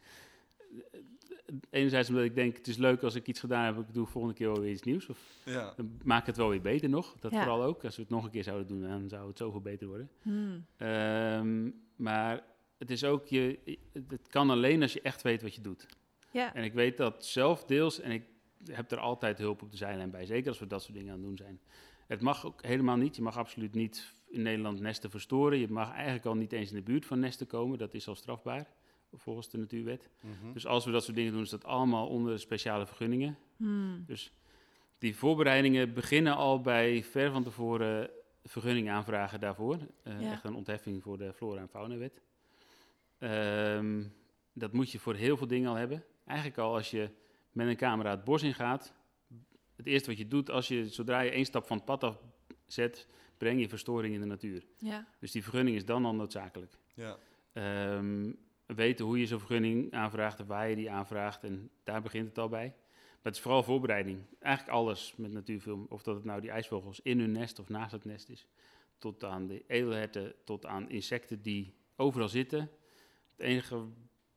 Speaker 3: enerzijds omdat ik denk, het is leuk als ik iets gedaan heb, ik doe volgende keer wel weer iets nieuws. Of
Speaker 2: Ja,
Speaker 3: dan maak ik het wel weer beter nog. Dat
Speaker 4: Ja.
Speaker 3: vooral ook. Als we het nog een keer zouden doen, dan zou het zoveel beter worden.
Speaker 4: Hmm.
Speaker 3: Ehm, maar het is ook, je, het kan alleen als je echt weet wat je doet.
Speaker 4: Ja,
Speaker 3: En ik weet dat zelf deels, en ik heb er altijd hulp op de zijlijn bij, zeker als we dat soort dingen aan het doen zijn. Het mag ook helemaal niet, je mag absoluut niet in Nederland nesten verstoren. Je mag eigenlijk al niet eens in de buurt van nesten komen, dat is al strafbaar, volgens de natuurwet.
Speaker 2: Mhm.
Speaker 3: Dus als we dat soort dingen doen, is dat allemaal onder speciale vergunningen.
Speaker 4: Hmm.
Speaker 3: Dus die voorbereidingen beginnen al bij ver van tevoren vergunning aanvragen daarvoor. Eh,
Speaker 4: Ja.
Speaker 3: Echt een ontheffing voor de Flora- en Faunawet. Ehm dat moet je voor heel veel dingen al hebben. Eigenlijk al als je met een camera het bos ingaat. Het eerste wat je doet, als je, zodra je één stap van het pad af zet, breng je verstoring in de natuur.
Speaker 4: ja,
Speaker 3: Dus die vergunning is dan al noodzakelijk.
Speaker 2: Ja.
Speaker 3: Ehm, weten hoe je zo'n vergunning aanvraagt en waar je die aanvraagt. En daar begint het al bij. Maar het is vooral voorbereiding. Eigenlijk alles met natuurfilm. Of dat het nou die ijsvogels in hun nest of naast het nest is. Tot aan de edelherten, tot aan insecten die overal zitten. Het enige,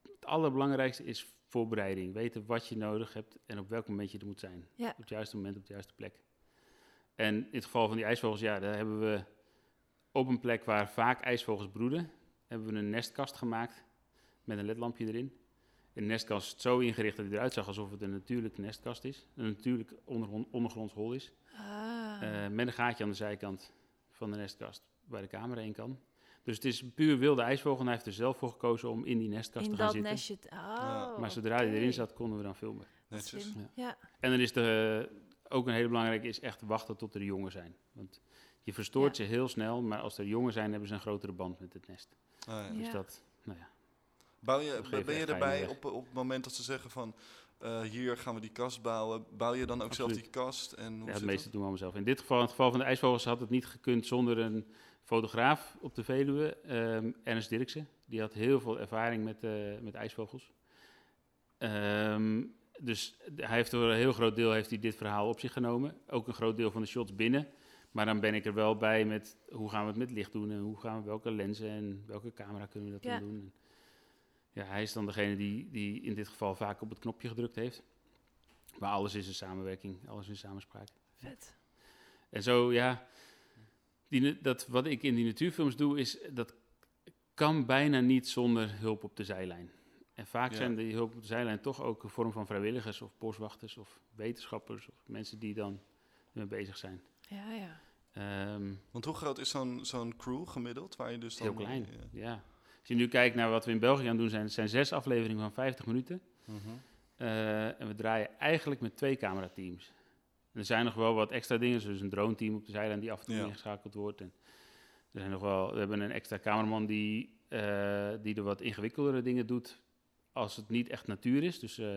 Speaker 3: het allerbelangrijkste is voorbereiding. Weten wat je nodig hebt en op welk moment je er moet zijn.
Speaker 4: Ja.
Speaker 3: Op het juiste moment, op de juiste plek. En in het geval van die ijsvogels, ja, daar hebben we op een plek waar vaak ijsvogels broeden, hebben we een nestkast gemaakt met een ledlampje erin. En de nestkast zo ingericht dat hij eruit zag alsof het een natuurlijke nestkast is. Een natuurlijk ondergrond, ondergronds hol is.
Speaker 4: Ah.
Speaker 3: Eh, met een gaatje aan de zijkant van de nestkast waar de camera in kan. Dus het is een puur wilde ijsvogel en hij heeft er zelf voor gekozen om in die nestkast
Speaker 4: in
Speaker 3: te gaan
Speaker 4: dat
Speaker 3: zitten.
Speaker 4: nestje. te- Oh,
Speaker 3: Maar zodra hij erin zat, konden we dan filmen.
Speaker 2: Netjes.
Speaker 3: Ja.
Speaker 4: Ja.
Speaker 3: En dan is de, ook een hele belangrijke is echt wachten tot er jongen zijn. Want je verstoort ze heel snel, maar als er jongen zijn, hebben ze een grotere band met het nest.
Speaker 2: Ah, ja.
Speaker 4: Ja.
Speaker 3: Dus dat, nou ja.
Speaker 2: Bouw je, ben je erbij op, op het moment dat ze zeggen van eh, hier gaan we die kast bouwen? Bouw je dan ook zelf die kast? En hoe
Speaker 3: Ja, het meeste
Speaker 2: dat?
Speaker 3: doen we allemaal zelf. In dit geval, in het geval van de ijsvogels, had het niet gekund zonder een fotograaf op de Veluwe, ehm, Ernst Dirksen. Die had heel veel ervaring met, eh, met ijsvogels. Ehm, dus hij heeft voor een heel groot deel heeft hij dit verhaal op zich genomen. Ook een groot deel van de shots binnen. Maar dan ben ik er wel bij met hoe gaan we het met licht doen en hoe gaan we welke lenzen en welke camera kunnen we dat
Speaker 4: Ja.
Speaker 3: dan doen. En ja, hij is dan degene die, die in dit geval vaak op het knopje gedrukt heeft. Maar alles is een samenwerking, alles is een samenspraak.
Speaker 4: Vet.
Speaker 3: En zo, ja, die, dat, wat ik in die natuurfilms doe, is dat kan bijna niet zonder hulp op de zijlijn. En vaak
Speaker 2: Ja.
Speaker 3: zijn die hulp op de zijlijn toch ook een vorm van vrijwilligers of boswachters of wetenschappers of mensen die dan ermee bezig zijn.
Speaker 4: Ja, ja.
Speaker 3: Ehm,
Speaker 2: Want hoe groot is zo'n zo'n crew gemiddeld? Waar je dus dan,
Speaker 3: heel klein,
Speaker 2: Ja.
Speaker 3: ja. Als je nu kijkt naar wat we in België aan het doen zijn, het zijn zes afleveringen van 50 minuten.
Speaker 2: Mhm.
Speaker 3: Eh, en we draaien eigenlijk met twee camerateams. Er zijn nog wel wat extra dingen, zoals een drone team op de zijlijn die af en toe
Speaker 2: Ja.
Speaker 3: ingeschakeld wordt. En er zijn nog wel, we hebben een extra cameraman die, eh, die de wat ingewikkeldere dingen doet als het niet echt natuur is. Dus eh,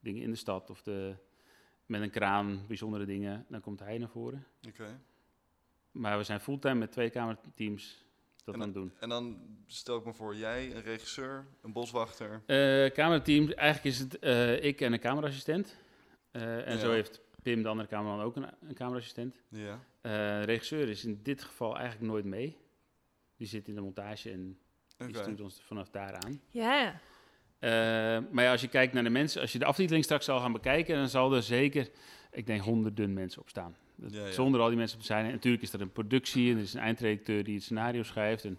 Speaker 3: dingen in de stad of de, met een kraan, bijzondere dingen, dan komt hij naar voren.
Speaker 2: Oké.
Speaker 3: Maar we zijn fulltime met twee camerateams dat
Speaker 2: En
Speaker 3: het doen.
Speaker 2: En dan stel ik me voor, jij, een regisseur, een boswachter.
Speaker 3: Camerateam, eigenlijk is het ik en een cameraassistent. En
Speaker 2: Ja.
Speaker 3: zo heeft Pim, de andere cameraman, ook een, een cameraassistent.
Speaker 2: Ja.
Speaker 3: Eh regisseur is in dit geval eigenlijk nooit mee. Die zit in de montage en die stuurt ons vanaf daar aan.
Speaker 4: Ja, ja.
Speaker 3: Eh, maar ja, als je kijkt naar de mensen, als je de aftiteling straks zal gaan bekijken, dan zal er zeker, ik denk, honderden mensen op staan. Dat-
Speaker 2: Ja, ja.
Speaker 3: Zonder al die mensen op te zijn. En natuurlijk is er een productie en er is een eindredacteur die het scenario schrijft. En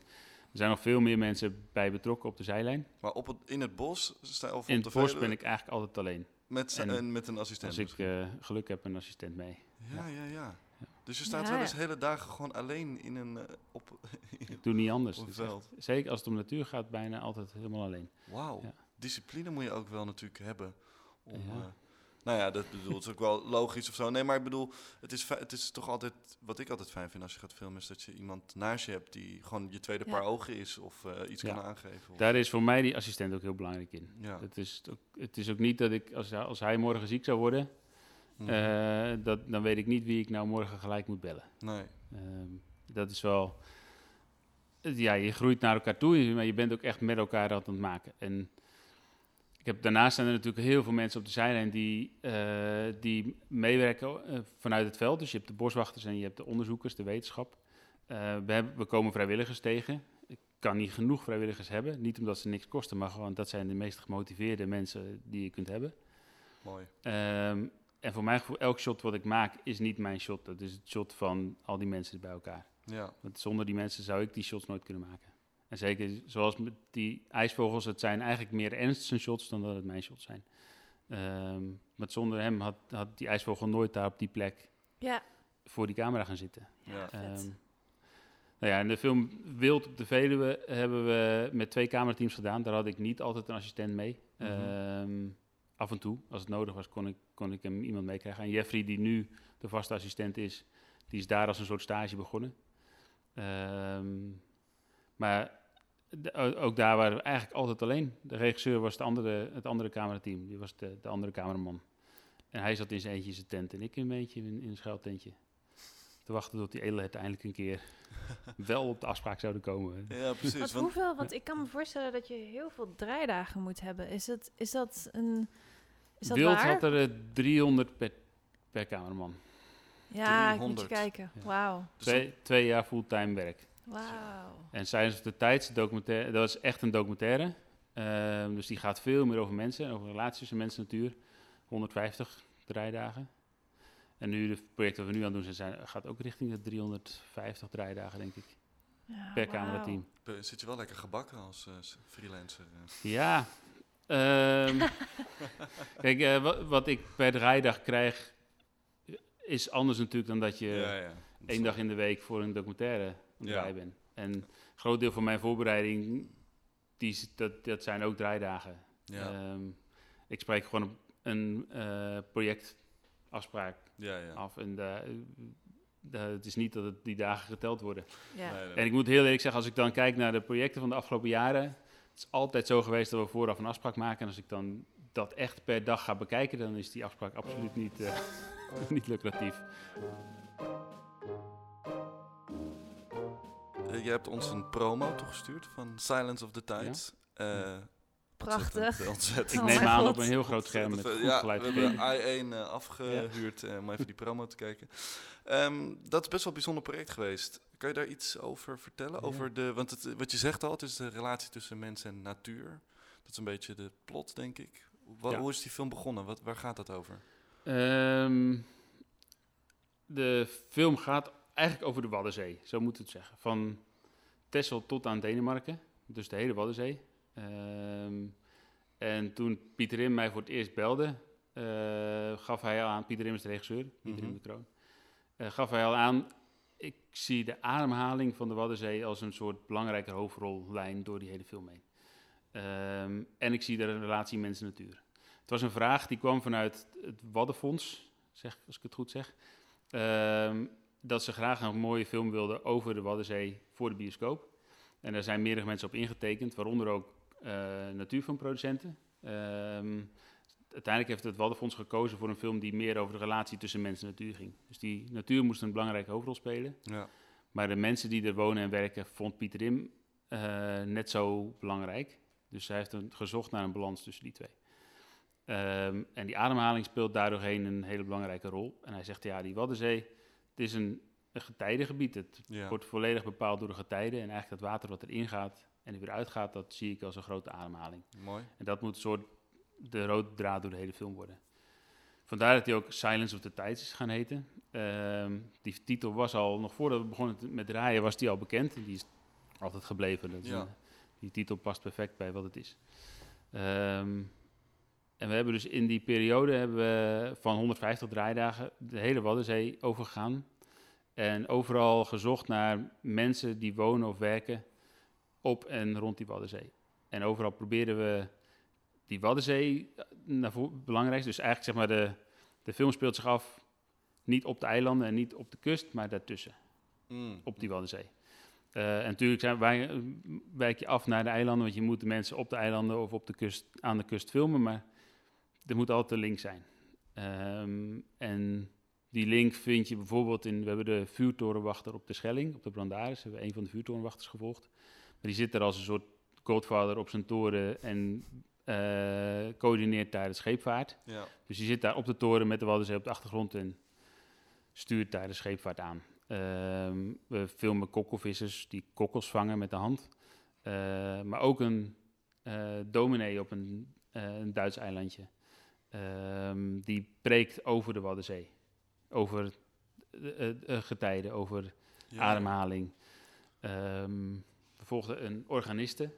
Speaker 3: er zijn nog veel meer mensen bij betrokken op de zijlijn.
Speaker 2: Maar op het, in het bos, sta, of
Speaker 3: In
Speaker 2: op
Speaker 3: het
Speaker 2: de
Speaker 3: bos ben ik eigenlijk altijd alleen.
Speaker 2: Met, z'n-
Speaker 3: en
Speaker 2: en met een assistent.
Speaker 3: Als ik eh, geluk heb, een assistent mee.
Speaker 2: ja, ja, ja. Dus je staat
Speaker 4: Ja,
Speaker 2: wel
Speaker 4: ja.
Speaker 2: eens hele dagen gewoon alleen in een, eh, op,
Speaker 3: Ik doe niet anders. echt-
Speaker 2: veld.
Speaker 3: zeker als het om natuur gaat, bijna altijd helemaal alleen.
Speaker 2: Wauw.
Speaker 3: Ja.
Speaker 2: Discipline moet je ook wel natuurlijk hebben. Om,
Speaker 3: Ja.
Speaker 2: Nou ja, dat bedoel, het is ook wel logisch of zo. Nee, maar ik bedoel, het is, het is toch altijd... Wat ik altijd fijn vind als je gaat filmen... is dat je iemand naast je hebt die gewoon je tweede
Speaker 4: Ja.
Speaker 2: paar ogen is... of eh, iets
Speaker 3: Ja.
Speaker 2: kan aangeven. Of,
Speaker 3: Daar is voor mij die assistent ook heel belangrijk in.
Speaker 2: ja.
Speaker 3: Het, is ook, het is ook niet dat ik, als, hij- als hij morgen ziek zou worden,
Speaker 2: Mhm.
Speaker 3: eh, dat, dan weet ik niet wie ik nou morgen gelijk moet bellen.
Speaker 2: nee.
Speaker 3: Ehm, dat is wel. Ja, je groeit naar elkaar toe, maar je bent ook echt met elkaar dat aan het maken. En ik heb, daarnaast zijn er natuurlijk heel veel mensen op de zijlijn die, eh, die meewerken eh, vanuit het veld. Dus je hebt de boswachters en je hebt de onderzoekers, de wetenschap. Eh, we, hebben, we komen vrijwilligers tegen. Ik kan niet genoeg vrijwilligers hebben. Niet omdat ze niks kosten, maar gewoon dat zijn de meest gemotiveerde mensen die je kunt hebben.
Speaker 2: Mooi.
Speaker 3: Ehm, en voor mijn gevoel, elk shot wat ik maak is niet mijn shot. Dat is het shot van al die mensen bij elkaar.
Speaker 2: Ja.
Speaker 3: Want zonder die mensen zou ik die shots nooit kunnen maken. En zeker zoals met die ijsvogels, het zijn eigenlijk meer Ernst zijn shots dan dat het mijn shots zijn. Ehm maar zonder hem had, had die ijsvogel nooit daar op die plek
Speaker 4: Ja,
Speaker 3: voor die camera gaan zitten.
Speaker 2: Ja.
Speaker 3: Ehm, nou ja, in de film Wild op de Veluwe hebben we met twee camerateams gedaan. Daar had ik niet altijd een assistent mee.
Speaker 2: Mhm.
Speaker 3: Ehm, af en toe, als het nodig was, kon ik, kon ik hem iemand meekrijgen. En Jeffrey, die nu de vaste assistent is, die is daar als een soort stage begonnen. Ehm, maar de- ook daar waren we eigenlijk altijd alleen. De regisseur was de andere, het andere camerateam, die was de, de andere cameraman. En hij zat in zijn eentje in zijn tent en ik in mijn eentje in, in een schuiltentje. Te wachten tot die edelheid eindelijk een keer wel op de afspraak zouden komen.
Speaker 2: Ja, precies.
Speaker 4: Want
Speaker 2: Want,
Speaker 4: hoeveel, want ik kan me voorstellen dat je heel veel draaidagen moet hebben. Is, het, is dat een... Is dat
Speaker 3: Wild
Speaker 4: waar?
Speaker 3: had er eh, 300 per, per cameraman.
Speaker 4: Ja, ik moet je
Speaker 2: 300.
Speaker 4: kijken.
Speaker 3: Ja.
Speaker 4: Wauw.
Speaker 2: Dus dat-
Speaker 3: Twee, twee jaar fulltime werk.
Speaker 4: Wauw.
Speaker 3: En Silence of the Tides, documentaire, dat is echt een documentaire. Ehm, dus die gaat veel meer over mensen, over relaties tussen mensen en natuur. 150 draaidagen. En nu, de projecten die we nu aan het doen zijn, gaat ook richting de 350 draaidagen, denk ik,
Speaker 4: Ja,
Speaker 3: per
Speaker 4: wauw.
Speaker 3: camerateam.
Speaker 2: zit je wel lekker gebakken als eh, freelancer. eh.
Speaker 3: Ja. ehm, kijk, eh, wat, wat ik per draaidag krijg, is anders natuurlijk dan dat je
Speaker 2: ja, ja.
Speaker 3: één dag in de week voor een documentaire draaien ben. En een groot deel van mijn voorbereiding, die, is- dat, dat zijn ook draaidagen.
Speaker 2: Ja,
Speaker 3: Ehm, ik spreek gewoon een, een eh, projectafspraak
Speaker 2: ja, ja.
Speaker 3: af. En da- da- het is niet dat het die dagen geteld worden.
Speaker 4: Ja.
Speaker 2: Nee, nee,
Speaker 3: En ik moet heel eerlijk zeggen, als ik dan kijk naar de projecten van de afgelopen jaren... Het is altijd zo geweest dat we vooraf een afspraak maken. En als ik dan dat echt per dag ga bekijken, dan is die afspraak absoluut niet, eh, niet lucratief.
Speaker 2: Eh, je hebt ons een promo toegestuurd van Silence of the Tides. Eh,
Speaker 4: Prachtig.
Speaker 2: ontzettend- Ontzettend.
Speaker 3: Ik
Speaker 4: Oh
Speaker 3: neem aan
Speaker 4: God.
Speaker 3: op een heel groot scherm met goed.
Speaker 2: Ja, we hebben I1 eh, afgehuurd eh, om even die promo te kijken. Ehm, dat is best wel een bijzonder project geweest. Kan je daar iets over vertellen?
Speaker 3: Ja.
Speaker 2: Over de, want het, wat je zegt al, het is de relatie tussen mens en natuur. Dat is een beetje de plot, denk ik. Wa-
Speaker 3: Ja.
Speaker 2: Hoe is die film begonnen? Wat, waar gaat dat over?
Speaker 3: Ehm, de film gaat eigenlijk over de Waddenzee, zo moet het zeggen. Van Texel tot aan Denemarken, dus de hele Waddenzee. Ehm, en toen Pieter Rim mij voor het eerst belde, eh, gaf hij al aan, Pieter Rim is de regisseur, Pieter Rim
Speaker 2: Mhm.
Speaker 3: de Kroon, eh, gaf hij al aan, ik zie de ademhaling van de Waddenzee als een soort belangrijke hoofdrollijn door die hele film heen. Ehm, en ik zie de relatie mens-natuur. Het was een vraag die kwam vanuit het Waddenfonds, zeg, als ik het goed zeg. Ehm, dat ze graag een mooie film wilden over de Waddenzee voor de bioscoop. En daar zijn meerdere mensen op ingetekend, waaronder ook eh, natuurfilmproducenten. Ehm, uiteindelijk heeft het Waddenfonds gekozen voor een film die meer over de relatie tussen mens en natuur ging. Dus die natuur moest een belangrijke hoofdrol spelen.
Speaker 2: Ja.
Speaker 3: Maar de mensen die er wonen en werken, vond Pieter Rim eh, net zo belangrijk. Dus hij heeft een, gezocht naar een balans tussen die twee. Ehm, en die ademhaling speelt daardoorheen een hele belangrijke rol. En hij zegt, ja, die Waddenzee, het is een, een getijdengebied. Het
Speaker 2: Ja.
Speaker 3: wordt volledig bepaald door de getijden. En eigenlijk dat water wat erin gaat en er weer uitgaat, dat zie ik als een grote ademhaling.
Speaker 2: Mooi.
Speaker 3: En dat moet een soort de rode draad door de hele film worden. Vandaar dat hij ook Silence of the Tides is gaan heten. Ehm, die titel was al, nog voordat we begonnen met draaien, was die al bekend. En die is altijd gebleven. Dat
Speaker 2: Ja.
Speaker 3: een- die titel past perfect bij wat het is. Ehm, en we hebben dus in die periode hebben we van 150 draaidagen de hele Waddenzee overgegaan. En overal gezocht naar mensen die wonen of werken op en rond die Waddenzee. En overal probeerden we die Waddenzee eh, naar voren, belangrijk. Dus eigenlijk zeg maar de, de film speelt zich af niet op de eilanden en niet op de kust, maar daartussen,
Speaker 2: Mm.
Speaker 3: op die Waddenzee. Eh, en natuurlijk zijn wij, eh, wijk je af naar de eilanden, want je moet de mensen op de eilanden of op de kust, aan de kust filmen, maar er moet altijd een link zijn. Ehm, en die link vind je bijvoorbeeld in, we hebben de vuurtorenwachter op de Schelling, op de Brandaris, hebben we een van de vuurtorenwachters gevolgd. Maar die zit er als een soort godvader op zijn toren en eh, coördineert daar de scheepvaart.
Speaker 2: Ja.
Speaker 3: Dus die zit daar op de toren met de Waddenzee op de achtergrond en stuurt daar de scheepvaart aan. Ehm, we filmen kokkelvissers die kokkels vangen met de hand. Eh, maar ook een eh dominee op een, een Duits eilandje. Ehm, die preekt over de Waddenzee. Over eh, eh, eh, getijden, over
Speaker 2: Ja.
Speaker 3: ademhaling. Ehm, we een organiste,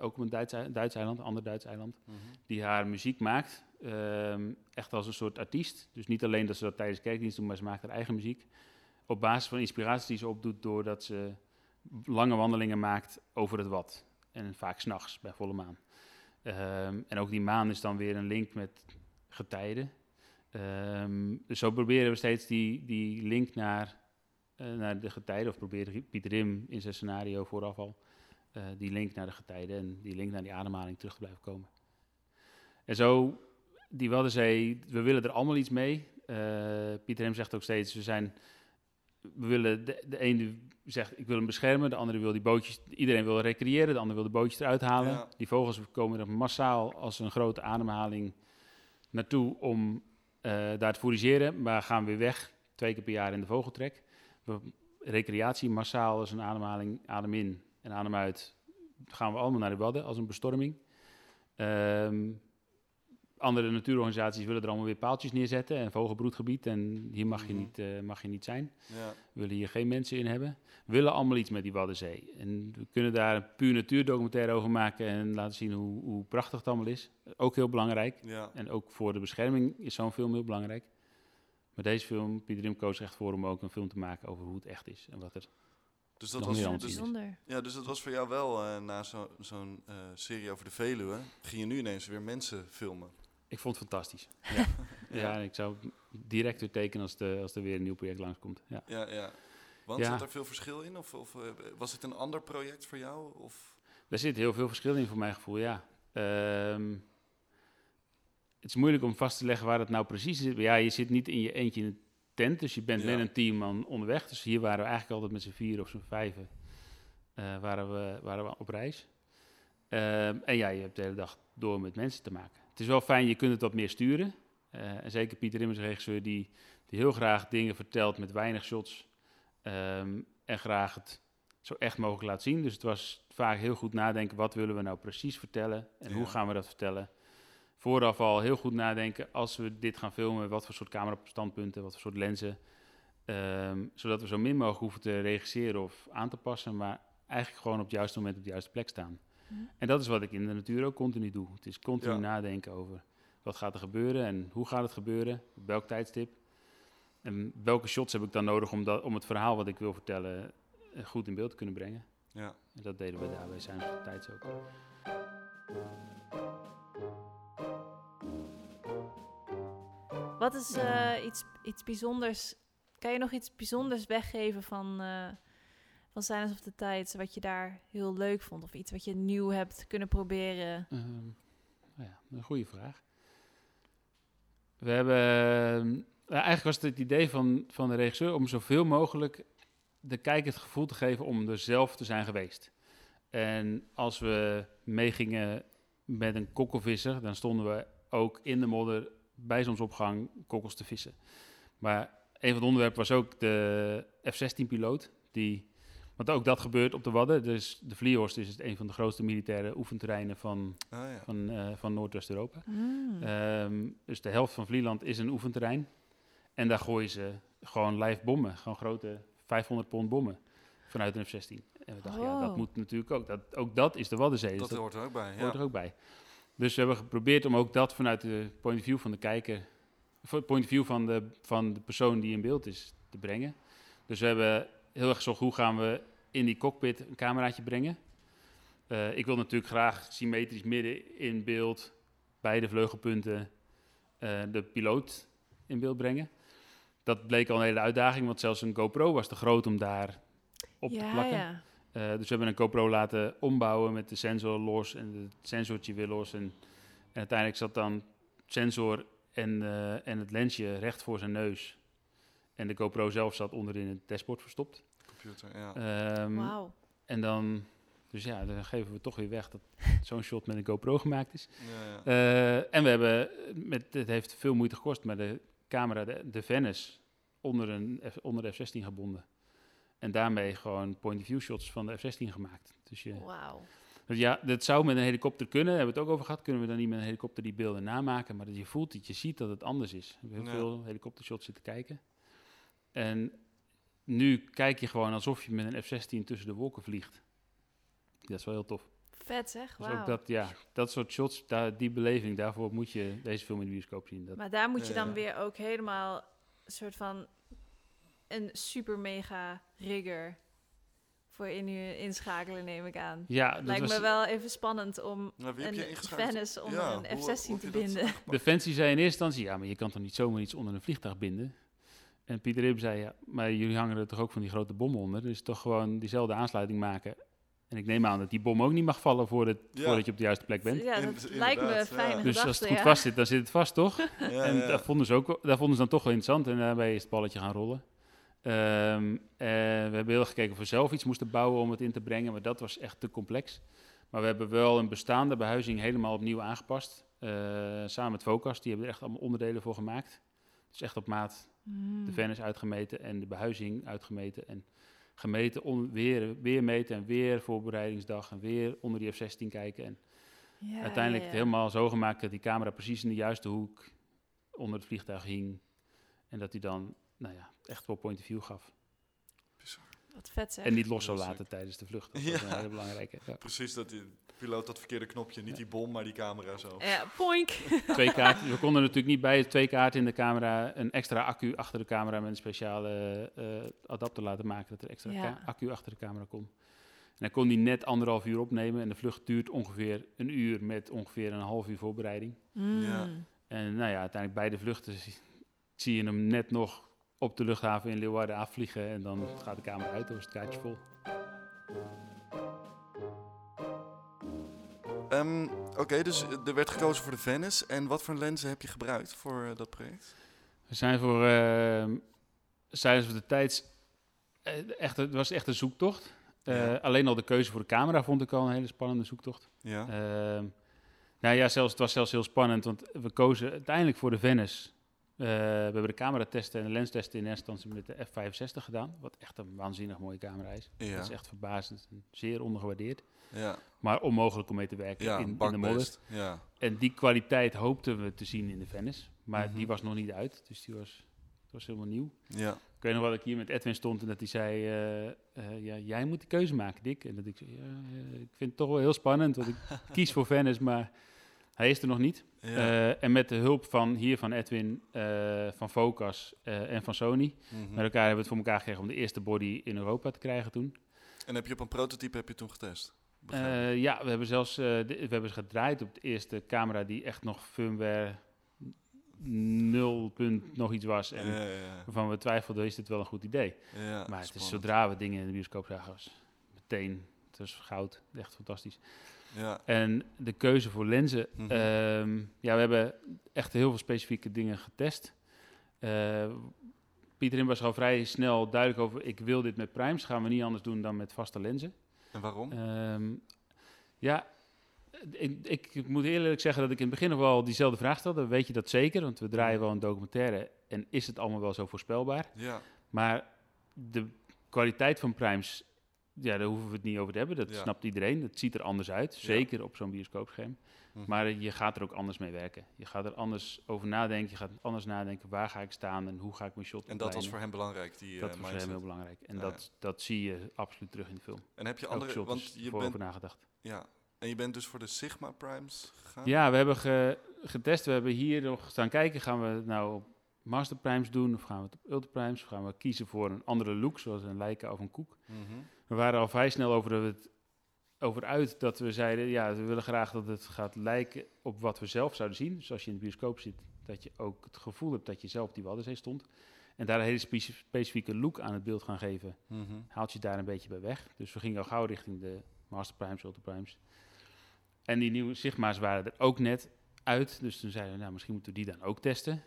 Speaker 3: ook op een Duits, Duits eiland, een ander Duits eiland,
Speaker 2: Mhm.
Speaker 3: die haar muziek maakt. ehm, echt als een soort artiest. Dus niet alleen dat ze dat tijdens kerkdienst doen, maar ze maakt haar eigen muziek. Op basis van inspiratie die ze opdoet doordat ze lange wandelingen maakt over het wat. En vaak s'nachts bij volle maan. Ehm, en ook die maan is dan weer een link met getijden. Ehm, dus zo proberen we steeds die, die link naar, eh, naar de getijden, of probeerde Pieter Rim in zijn scenario vooraf al, eh, die link naar de getijden en die link naar die ademhaling terug te blijven komen. En zo, die Waddenzee, we willen er allemaal iets mee. Eh, Pieter Rim zegt ook steeds, we zijn, we willen, de, de ene zegt ik wil hem beschermen, de andere wil die bootjes, iedereen wil recreëren, de ander wil de bootjes eruit halen.
Speaker 2: Ja.
Speaker 3: Die vogels komen er massaal als een grote ademhaling naartoe om eh, daar te fourageren, maar gaan weer weg, twee keer per jaar in de vogeltrek. We, recreatie massaal als een ademhaling, adem in en adem uit, gaan we allemaal naar de Wadden als een bestorming. Ehm, andere natuurorganisaties willen er allemaal weer paaltjes neerzetten en vogelbroedgebied en hier mag je,
Speaker 2: Mhm.
Speaker 3: niet, eh, mag je niet zijn.
Speaker 2: Ja.
Speaker 3: We willen hier geen mensen in hebben. We willen allemaal iets met die Waddenzee. En we kunnen daar een puur natuurdocumentaire over maken en laten zien hoe, hoe prachtig het allemaal is. Ook heel belangrijk.
Speaker 2: ja.
Speaker 3: En ook voor de bescherming is zo'n film heel belangrijk. Maar deze film, Pieter Rim koos echt voor om ook een film te maken over hoe het echt is. En wat er...
Speaker 2: Dus dat was,
Speaker 3: anders
Speaker 2: dus, ja, dus dat was voor jou wel eh, na zo- zo'n eh, serie over de Veluwe. Ging je nu ineens weer mensen filmen?
Speaker 3: Ik vond het fantastisch.
Speaker 2: Ja.
Speaker 3: Ja, en ik zou direct weer tekenen als, de, als er weer een nieuw project langskomt. Ja.
Speaker 2: Ja, ja. Want
Speaker 3: Ja.
Speaker 2: zat er veel verschil in? Of, of eh, was het een ander project voor jou? Of?
Speaker 3: Daar zit heel veel verschil in voor mijn gevoel, ja. Ehm, het is moeilijk om vast te leggen waar het nou precies is. Ja, je zit niet in je eentje in een tent, dus je bent
Speaker 2: Ja.
Speaker 3: met een team aan onderweg. Dus hier waren we eigenlijk altijd met z'n vier of z'n vijven eh, waren, we, waren we op reis. Ehm, en ja, je hebt de hele dag door met mensen te maken. Het is wel fijn, je kunt het wat meer sturen. Eh, en zeker Pieter Immers, regisseur, die, die heel graag dingen vertelt met weinig shots. ehm, en graag het zo echt mogelijk laat zien. Dus het was vaak heel goed nadenken, wat willen we nou precies vertellen en
Speaker 2: Ja.
Speaker 3: hoe gaan we dat vertellen. Vooraf al heel goed nadenken, als we dit gaan filmen, wat voor soort camerastandpunten, wat voor soort lenzen. ehm, zodat we zo min mogelijk hoeven te regisseren of aan te passen, maar eigenlijk gewoon op het juiste moment op de juiste plek staan.
Speaker 4: Mhm.
Speaker 3: En dat is wat ik in de natuur ook continu doe. Het is continu
Speaker 2: Ja.
Speaker 3: nadenken over wat gaat er gebeuren en hoe gaat het gebeuren, op welk tijdstip. En welke shots heb ik dan nodig om, dat, om het verhaal wat ik wil vertellen eh, goed in beeld te kunnen brengen.
Speaker 2: Ja.
Speaker 3: En dat deden we daar bij zijn tijds ook.
Speaker 4: Wat is eh, iets, iets bijzonders? Kan je nog iets bijzonders weggeven van, eh van Silence of the Tides, wat je daar heel leuk vond? Of iets wat je nieuw hebt kunnen proberen?
Speaker 3: Ehm, ja, een goede vraag. We hebben... nou, eigenlijk was het het idee van, van de regisseur om zoveel mogelijk de kijker het gevoel te geven om er zelf te zijn geweest. En als we meegingen met een kokkelvisser, dan stonden we ook in de modder bij zonsopgang kokkels te vissen. Maar een van de onderwerpen was ook de F-16-piloot, die... Want ook dat gebeurt op de Wadden. Dus de Vlierhorst is het een van de grootste militaire oefenterreinen van,
Speaker 2: Ah, ja.
Speaker 3: van, eh, van Noordwest-Europa.
Speaker 4: Mm.
Speaker 3: Ehm, dus de helft van Vlieland is een oefenterrein. En daar gooien ze gewoon live bommen. Gewoon grote 500 pond bommen vanuit een F-16. En we dachten, ja, dat
Speaker 4: Oh.
Speaker 3: moet natuurlijk ook. Dat, ook dat is de Waddenzee. dus
Speaker 2: dat hoort er ook bij. Ja.
Speaker 3: hoort er ook bij. Dus we hebben geprobeerd om ook dat vanuit de point of view van de kijker... point of view van de, van de persoon die in beeld is, te brengen. Dus we hebben heel erg gezocht, hoe gaan we in die cockpit een cameraatje brengen? Eh, ik wil natuurlijk graag symmetrisch midden in beeld, bij de vleugelpunten, eh, de piloot in beeld brengen. Dat bleek al een hele uitdaging, want zelfs een GoPro was te groot om daar op te plakken.
Speaker 4: ja.
Speaker 3: Eh, dus we hebben een GoPro laten ombouwen met de sensor los en het sensortje weer los. En, en uiteindelijk zat dan sensor en, en het lensje recht voor zijn neus. En de GoPro zelf zat onderin het dashboard verstopt.
Speaker 2: Computer, ja.
Speaker 3: Ehm,
Speaker 4: Wauw.
Speaker 3: En dan, dus ja, dan geven we toch weer weg dat zo'n shot met een GoPro gemaakt is.
Speaker 2: ja, ja.
Speaker 3: Eh, en we hebben, met, het heeft veel moeite gekost, maar de camera, de, de Venice, onder, een, F- onder de F-16 gebonden. En daarmee gewoon point-of-view shots van de F-16 gemaakt. Dus je,
Speaker 4: Wauw.
Speaker 3: dus ja, dat zou met een helikopter kunnen. Daar hebben we het ook over gehad. Kunnen we dan niet met een helikopter die beelden namaken? Maar dat je voelt dat je ziet dat het anders is. We hebben heel
Speaker 2: Ja.
Speaker 3: veel helikoptershots zitten kijken. En nu kijk je gewoon alsof je met een F-16 tussen de wolken vliegt. Dat is wel heel tof.
Speaker 4: Vet zeg,
Speaker 3: Dus
Speaker 4: wauw.
Speaker 3: ook dat, ja, dat soort shots, daar, die beleving, daarvoor moet je deze film in de bioscoop zien. Dat,
Speaker 4: Maar daar moet je dan
Speaker 2: ja.
Speaker 4: weer ook helemaal een soort van een super mega rigger voor in je inschakelen, neem ik aan.
Speaker 3: ja, dat
Speaker 4: Lijkt
Speaker 3: was,
Speaker 4: me wel even spannend om
Speaker 2: Nou,
Speaker 4: een? Venice onder
Speaker 2: Ja,
Speaker 4: een
Speaker 2: hoe-
Speaker 4: F-16
Speaker 2: hoe
Speaker 4: te binden.
Speaker 3: Defensie zei in eerste instantie, ja, maar je kan toch niet zomaar iets onder een vliegtuig binden? En Pieter Rib zei, ja, maar jullie hangen er toch ook van die grote bommen onder? Dus toch gewoon diezelfde aansluiting maken. En ik neem aan dat die bom ook niet mag vallen voordat,
Speaker 2: Ja.
Speaker 3: voordat je op de juiste plek bent.
Speaker 4: Ja, dat lijkt me een
Speaker 2: inderdaad, ja.
Speaker 4: fijne
Speaker 3: Dus
Speaker 4: gedachte,
Speaker 3: als het goed
Speaker 4: ja.
Speaker 3: vast zit, dan zit het vast, toch?
Speaker 2: Ja,
Speaker 3: en
Speaker 2: ja.
Speaker 3: daar vonden, ze ook, daar vonden ze dan toch wel interessant. En daarbij is het balletje gaan rollen. Ehm, en we hebben heel gekeken of we zelf iets moesten bouwen om het in te brengen. Maar dat was echt te complex. Maar we hebben wel een bestaande behuizing helemaal opnieuw aangepast. Eh, samen met Vocas, die hebben er echt allemaal onderdelen voor gemaakt. Dus echt op maat De Venice uitgemeten en de behuizing uitgemeten. En gemeten, on- weer, weer meten en weer voorbereidingsdag. En weer onder die F-16 kijken. En
Speaker 4: Ja,
Speaker 3: uiteindelijk
Speaker 4: ja,
Speaker 3: het
Speaker 4: ja.
Speaker 3: helemaal zo gemaakt dat die camera precies in de juiste hoek onder het vliegtuig hing. En dat hij dan, nou ja, echt wel point of view gaf.
Speaker 4: Wat vet zeg.
Speaker 3: En niet los zou laten tijdens de vlucht. Dat
Speaker 2: Ja.
Speaker 3: was een hele belangrijke. Ja.
Speaker 2: Precies, dat die piloot dat verkeerde knopje, niet die bom, maar die camera zo.
Speaker 4: Ja, poink.
Speaker 3: Twee kaarten. We konden natuurlijk niet bij het twee kaarten in de camera een extra accu achter de camera met een speciale eh, adapter laten maken. Dat er extra
Speaker 4: Ja.
Speaker 3: accu achter de camera kon. En dan kon die net anderhalf uur opnemen. En de vlucht duurt ongeveer een uur met ongeveer een half uur voorbereiding.
Speaker 4: Mm.
Speaker 2: Ja.
Speaker 3: En nou ja, uiteindelijk bij de vluchten zie- zie je hem net nog op de luchthaven in Leeuwarden afvliegen. En dan gaat de camera uit, dan is het kaartje vol.
Speaker 2: Ehm, Oké, dus eh, er werd gekozen voor de Venice. En wat voor lenzen heb je gebruikt voor eh, dat project?
Speaker 3: We zijn voor uh, tijdens de tijd eh, echt, het was echt een zoektocht.
Speaker 2: Ja.
Speaker 3: Alleen al de keuze voor de camera vond ik al een hele spannende zoektocht.
Speaker 2: Ja.
Speaker 3: Ehm, nou ja, zelfs, het was zelfs heel spannend, want we kozen uiteindelijk voor de Venice. Eh, we hebben de cameratesten en de lenstesten in eerste instantie met de F65 gedaan. Wat echt een waanzinnig mooie camera is.
Speaker 2: Ja.
Speaker 3: Dat is echt verbazend en zeer ondergewaardeerd.
Speaker 2: ja.
Speaker 3: Maar onmogelijk om mee te werken
Speaker 2: Ja,
Speaker 3: in, in de modder.
Speaker 2: Ja.
Speaker 3: En die kwaliteit hoopten we te zien in de Venice. Maar
Speaker 2: Mhm.
Speaker 3: die was nog niet uit, dus die was, was helemaal nieuw.
Speaker 2: Ja.
Speaker 3: Ik weet nog wel dat ik hier met Edwin stond en dat hij zei... eh, eh, ja, jij moet die keuze maken, Dick. En dat ik zei, ja, ik vind het toch wel heel spannend, want ik kies voor Venice, maar hij is er nog niet.
Speaker 2: Ja.
Speaker 3: Eh, en met de hulp van hier van Edwin, eh, van Focus eh, en van Sony...
Speaker 2: Mhm.
Speaker 3: met elkaar hebben we het voor elkaar gekregen om de eerste body in Europa te krijgen toen.
Speaker 2: En heb je op een prototype heb je toen getest?
Speaker 3: Ja, we hebben zelfs de- we hebben gedraaid op de eerste camera die echt nog firmware 0. punt nog iets was. En
Speaker 2: ja, ja, ja.
Speaker 3: waarvan we twijfelden, is dit wel een goed idee?
Speaker 2: Ja,
Speaker 3: maar het is zodra we dingen in de bioscoop zagen, was meteen, het was goud, echt fantastisch.
Speaker 2: Ja.
Speaker 3: En de keuze voor lenzen,
Speaker 2: Mhm.
Speaker 3: ehm, ja, we hebben echt heel veel specifieke dingen getest. Eh Pieterin was al vrij snel duidelijk over, ik wil dit met primes, gaan we niet anders doen dan met vaste lenzen.
Speaker 2: En waarom?
Speaker 3: Ehm, ja, ik, ik moet eerlijk zeggen dat ik in het begin nog wel diezelfde vraag stelde. Weet je dat zeker? Want we draaien wel een documentaire en is het allemaal wel zo voorspelbaar?
Speaker 2: ja.
Speaker 3: Maar de kwaliteit van primes, ja, daar hoeven we het niet over te hebben. Dat
Speaker 2: Ja.
Speaker 3: snapt iedereen. Het ziet er anders uit, zeker op zo'n bioscoopscherm.
Speaker 2: Mhm.
Speaker 3: Maar je gaat er ook anders mee werken. Je gaat er anders over nadenken. Je gaat anders nadenken, waar ga ik staan en hoe ga ik mijn shot
Speaker 2: En dat was voor hem belangrijk, die
Speaker 3: Dat
Speaker 2: eh,
Speaker 3: was voor hem heel belangrijk. En dat, dat zie je absoluut terug in de film.
Speaker 2: En heb je
Speaker 3: Elke
Speaker 2: andere,
Speaker 3: shot
Speaker 2: want je bent,
Speaker 3: over nagedacht.
Speaker 2: ja, en je bent dus voor de Sigma Primes gegaan?
Speaker 3: Ja, we hebben ge- getest. We hebben hier nog staan kijken. Gaan we het nou op Master Primes doen? Of gaan we het op Ultra Primes? Of gaan we kiezen voor een andere look, zoals een Leica of een Koek?
Speaker 2: Mhm.
Speaker 3: We waren al vrij snel over, het, over uit dat we zeiden... ja, we willen graag dat het gaat lijken op wat we zelf zouden zien. Dus als je in de bioscoop zit, dat je ook het gevoel hebt dat je zelf op die Waddenzee stond. En daar een hele speci- specifieke look aan het beeld gaan geven
Speaker 2: Mhm.
Speaker 3: haalt je daar een beetje bij weg. Dus we gingen al gauw richting de Master Primes, Ultra Primes. En die nieuwe Sigma's waren er ook net uit. Dus toen zeiden we, nou, misschien moeten we die dan ook testen.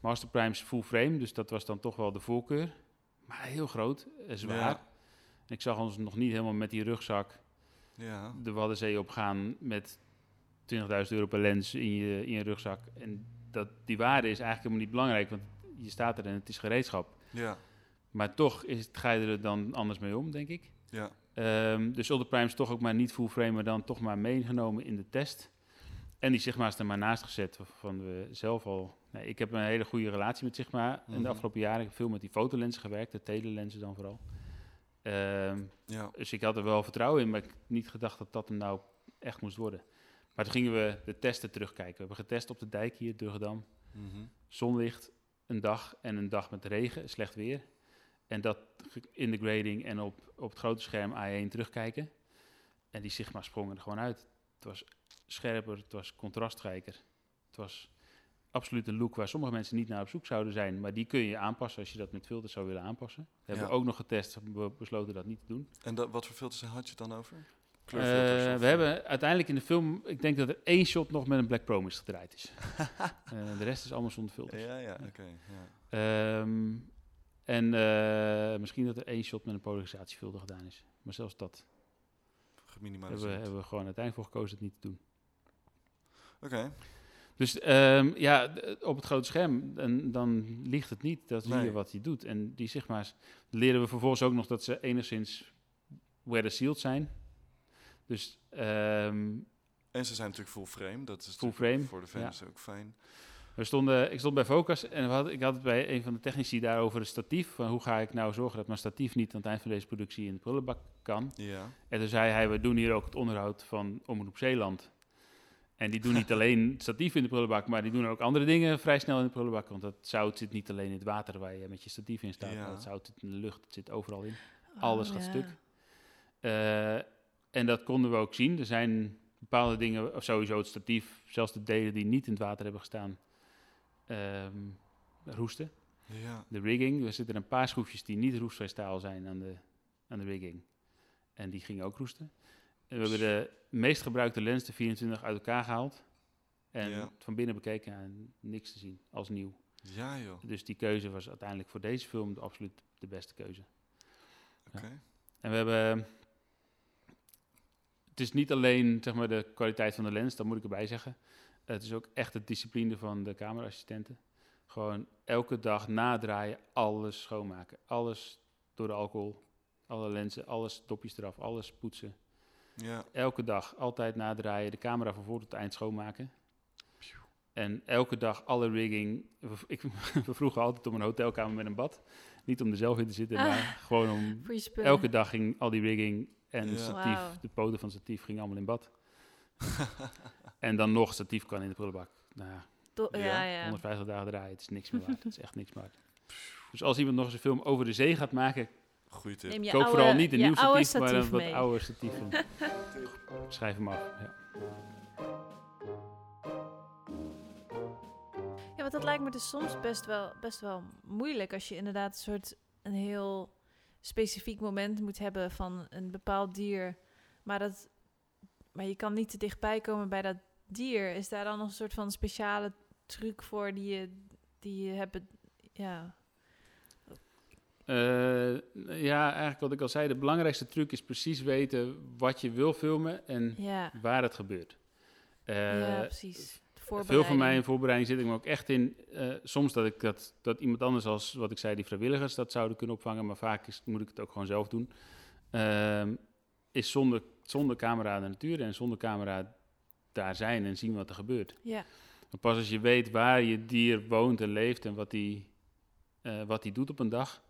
Speaker 3: Master Primes full frame, dus dat was dan toch wel de voorkeur. Maar heel groot, eh, zwaar.
Speaker 2: Ja.
Speaker 3: En ik zag ons nog niet helemaal met die rugzak
Speaker 2: Ja.
Speaker 3: de Waddenzee op gaan met 20.000 euro per lens in je, in je rugzak. En dat, die waarde is eigenlijk helemaal niet belangrijk, want je staat er en het is gereedschap.
Speaker 2: Ja.
Speaker 3: Maar toch is het, ga je er dan anders mee om, denk ik.
Speaker 2: Ja.
Speaker 3: Ehm, dus Ultra Prime is toch ook maar niet full frame, maar dan toch maar meegenomen in de test. En die Sigma is er maar naast gezet, waarvan we zelf al... Ik heb een hele goede relatie met Sigma in
Speaker 2: Mhm.
Speaker 3: de afgelopen jaren. Ik heb veel met die fotolenzen gewerkt, de telelenzen dan vooral. Ehm,
Speaker 2: Ja.
Speaker 3: dus ik had er wel vertrouwen in, maar ik niet gedacht dat dat hem nou echt moest worden. Maar toen gingen we de testen terugkijken. We hebben getest op de dijk hier, Durgedam.
Speaker 2: Mhm.
Speaker 3: Zonlicht, een dag en een dag met regen, slecht weer. En dat in de grading en op, op het grote scherm A1 terugkijken. En die Sigma sprongen er gewoon uit. Het was scherper, het was contrastrijker. Het was absoluut een look waar sommige mensen niet naar op zoek zouden zijn. Maar die kun je aanpassen als je dat met filters zou willen aanpassen. We hebben
Speaker 2: Ja.
Speaker 3: we ook nog getest, we besloten dat niet te doen.
Speaker 2: En dat, wat voor filters had je het dan over?
Speaker 3: Eh,
Speaker 2: of-
Speaker 3: we hebben uiteindelijk in de film, ik denk dat er één shot nog met een Black Promise gedraaid is. Eh, de rest is allemaal zonder filters.
Speaker 2: Ja, ja, oké. ja.
Speaker 3: Ehm, en eh, misschien dat er één shot met een polarisatiefilter gedaan is. Maar zelfs dat
Speaker 2: Geminimaliseerd.
Speaker 3: hebben we, hebben we gewoon uiteindelijk voor gekozen het niet te doen.
Speaker 2: Oké.
Speaker 3: Dus ehm, ja, op het grote scherm, en, dan ligt het niet. Dat zie je wat hij doet. En die Sigma's leren we vervolgens ook nog dat ze enigszins weather sealed zijn. Dus ehm,
Speaker 2: En ze zijn natuurlijk full frame. Dat is
Speaker 3: Full frame,
Speaker 2: voor de fans ook fijn.
Speaker 3: We stonden, ik stond bij Focus en we hadden, ik had het bij een van de technici daarover een statief. Van hoe ga ik nou zorgen dat mijn statief niet aan het eind van deze productie in de prullenbak kan.
Speaker 2: Ja.
Speaker 3: En toen zei hij, we doen hier ook het onderhoud van Omroep Zeeland. En die doen niet alleen het statief in de prullenbak, maar die doen ook andere dingen vrij snel in de prullenbak. Want dat zout zit niet alleen in het water waar je met je statief in staat,
Speaker 2: Ja.
Speaker 3: dat zout zit in de lucht, het zit overal in.
Speaker 4: Oh,
Speaker 3: Alles gaat
Speaker 4: ja.
Speaker 3: stuk. Eh, en dat konden we ook zien. Er zijn bepaalde dingen, of sowieso het statief, zelfs de delen die niet in het water hebben gestaan, ehm, roesten.
Speaker 2: Ja.
Speaker 3: De rigging, er zitten een paar schroefjes die niet roestvrij staal zijn aan de, aan de rigging. En die gingen ook roesten. We hebben de meest gebruikte lens, de 24, uit elkaar gehaald. En
Speaker 2: Ja.
Speaker 3: van binnen bekeken en niks te zien, als nieuw.
Speaker 2: Ja, joh.
Speaker 3: Dus die keuze was uiteindelijk voor deze film de, absoluut de beste keuze.
Speaker 2: Oké.
Speaker 3: En we hebben. Het is niet alleen zeg maar, de kwaliteit van de lens, dat moet ik erbij zeggen. Het is ook echt de discipline van de cameraassistenten. Gewoon elke dag nadraaien, alles schoonmaken. Alles door de alcohol, alle lenzen, alles dopjes eraf, alles poetsen.
Speaker 2: Ja.
Speaker 3: Elke dag altijd nadraaien, de camera van voor tot eind schoonmaken. En elke dag alle rigging. We, ik, we vroegen altijd om een hotelkamer met een bad. Niet om er zelf in te zitten,
Speaker 4: Ah.
Speaker 3: maar gewoon om
Speaker 4: Voor je spullen.
Speaker 3: Elke dag ging al die rigging en
Speaker 2: Ja.
Speaker 3: statief, de poten van het statief gingen allemaal in bad. en dan nog, statief kan in de prullenbak. Nou ja,
Speaker 4: Do-
Speaker 2: Ja,
Speaker 4: ja, ja.
Speaker 3: 150 dagen draaien, het is niks meer waard. het is echt niks meer waard. Dus als iemand nog eens een film over de zee gaat maken,
Speaker 2: Goeie tip.
Speaker 4: Neem je
Speaker 3: koop
Speaker 4: oude,
Speaker 3: vooral niet een nieuw statief, maar een wat oude statief. Schrijf hem af. Ja.
Speaker 4: Ja, want dat lijkt me dus soms best wel, best wel moeilijk als je inderdaad een soort een heel specifiek moment moet hebben van een bepaald dier. Maar, dat, maar je kan niet te dichtbij komen bij dat dier. Is daar dan nog een soort van speciale truc voor die je, die je hebt? Ja,
Speaker 3: Eh, ja, eigenlijk wat ik al zei, de belangrijkste truc is precies weten wat je wil filmen en
Speaker 4: ja,
Speaker 3: waar het gebeurt. Eh,
Speaker 4: ja precies.
Speaker 3: Veel van
Speaker 4: voorbereiding.
Speaker 3: mij in voorbereiding zit ik me ook echt in. eh, soms dat ik dat, dat iemand anders als wat ik zei, die vrijwilligers dat zouden kunnen opvangen, maar vaak is, moet ik het ook gewoon zelf doen. Ehm, is zonder, zonder camera de natuur en zonder camera daar zijn en zien wat er gebeurt.
Speaker 4: Ja,
Speaker 3: Maar pas als je weet waar je dier woont en leeft en wat die, eh, wat die doet op een dag,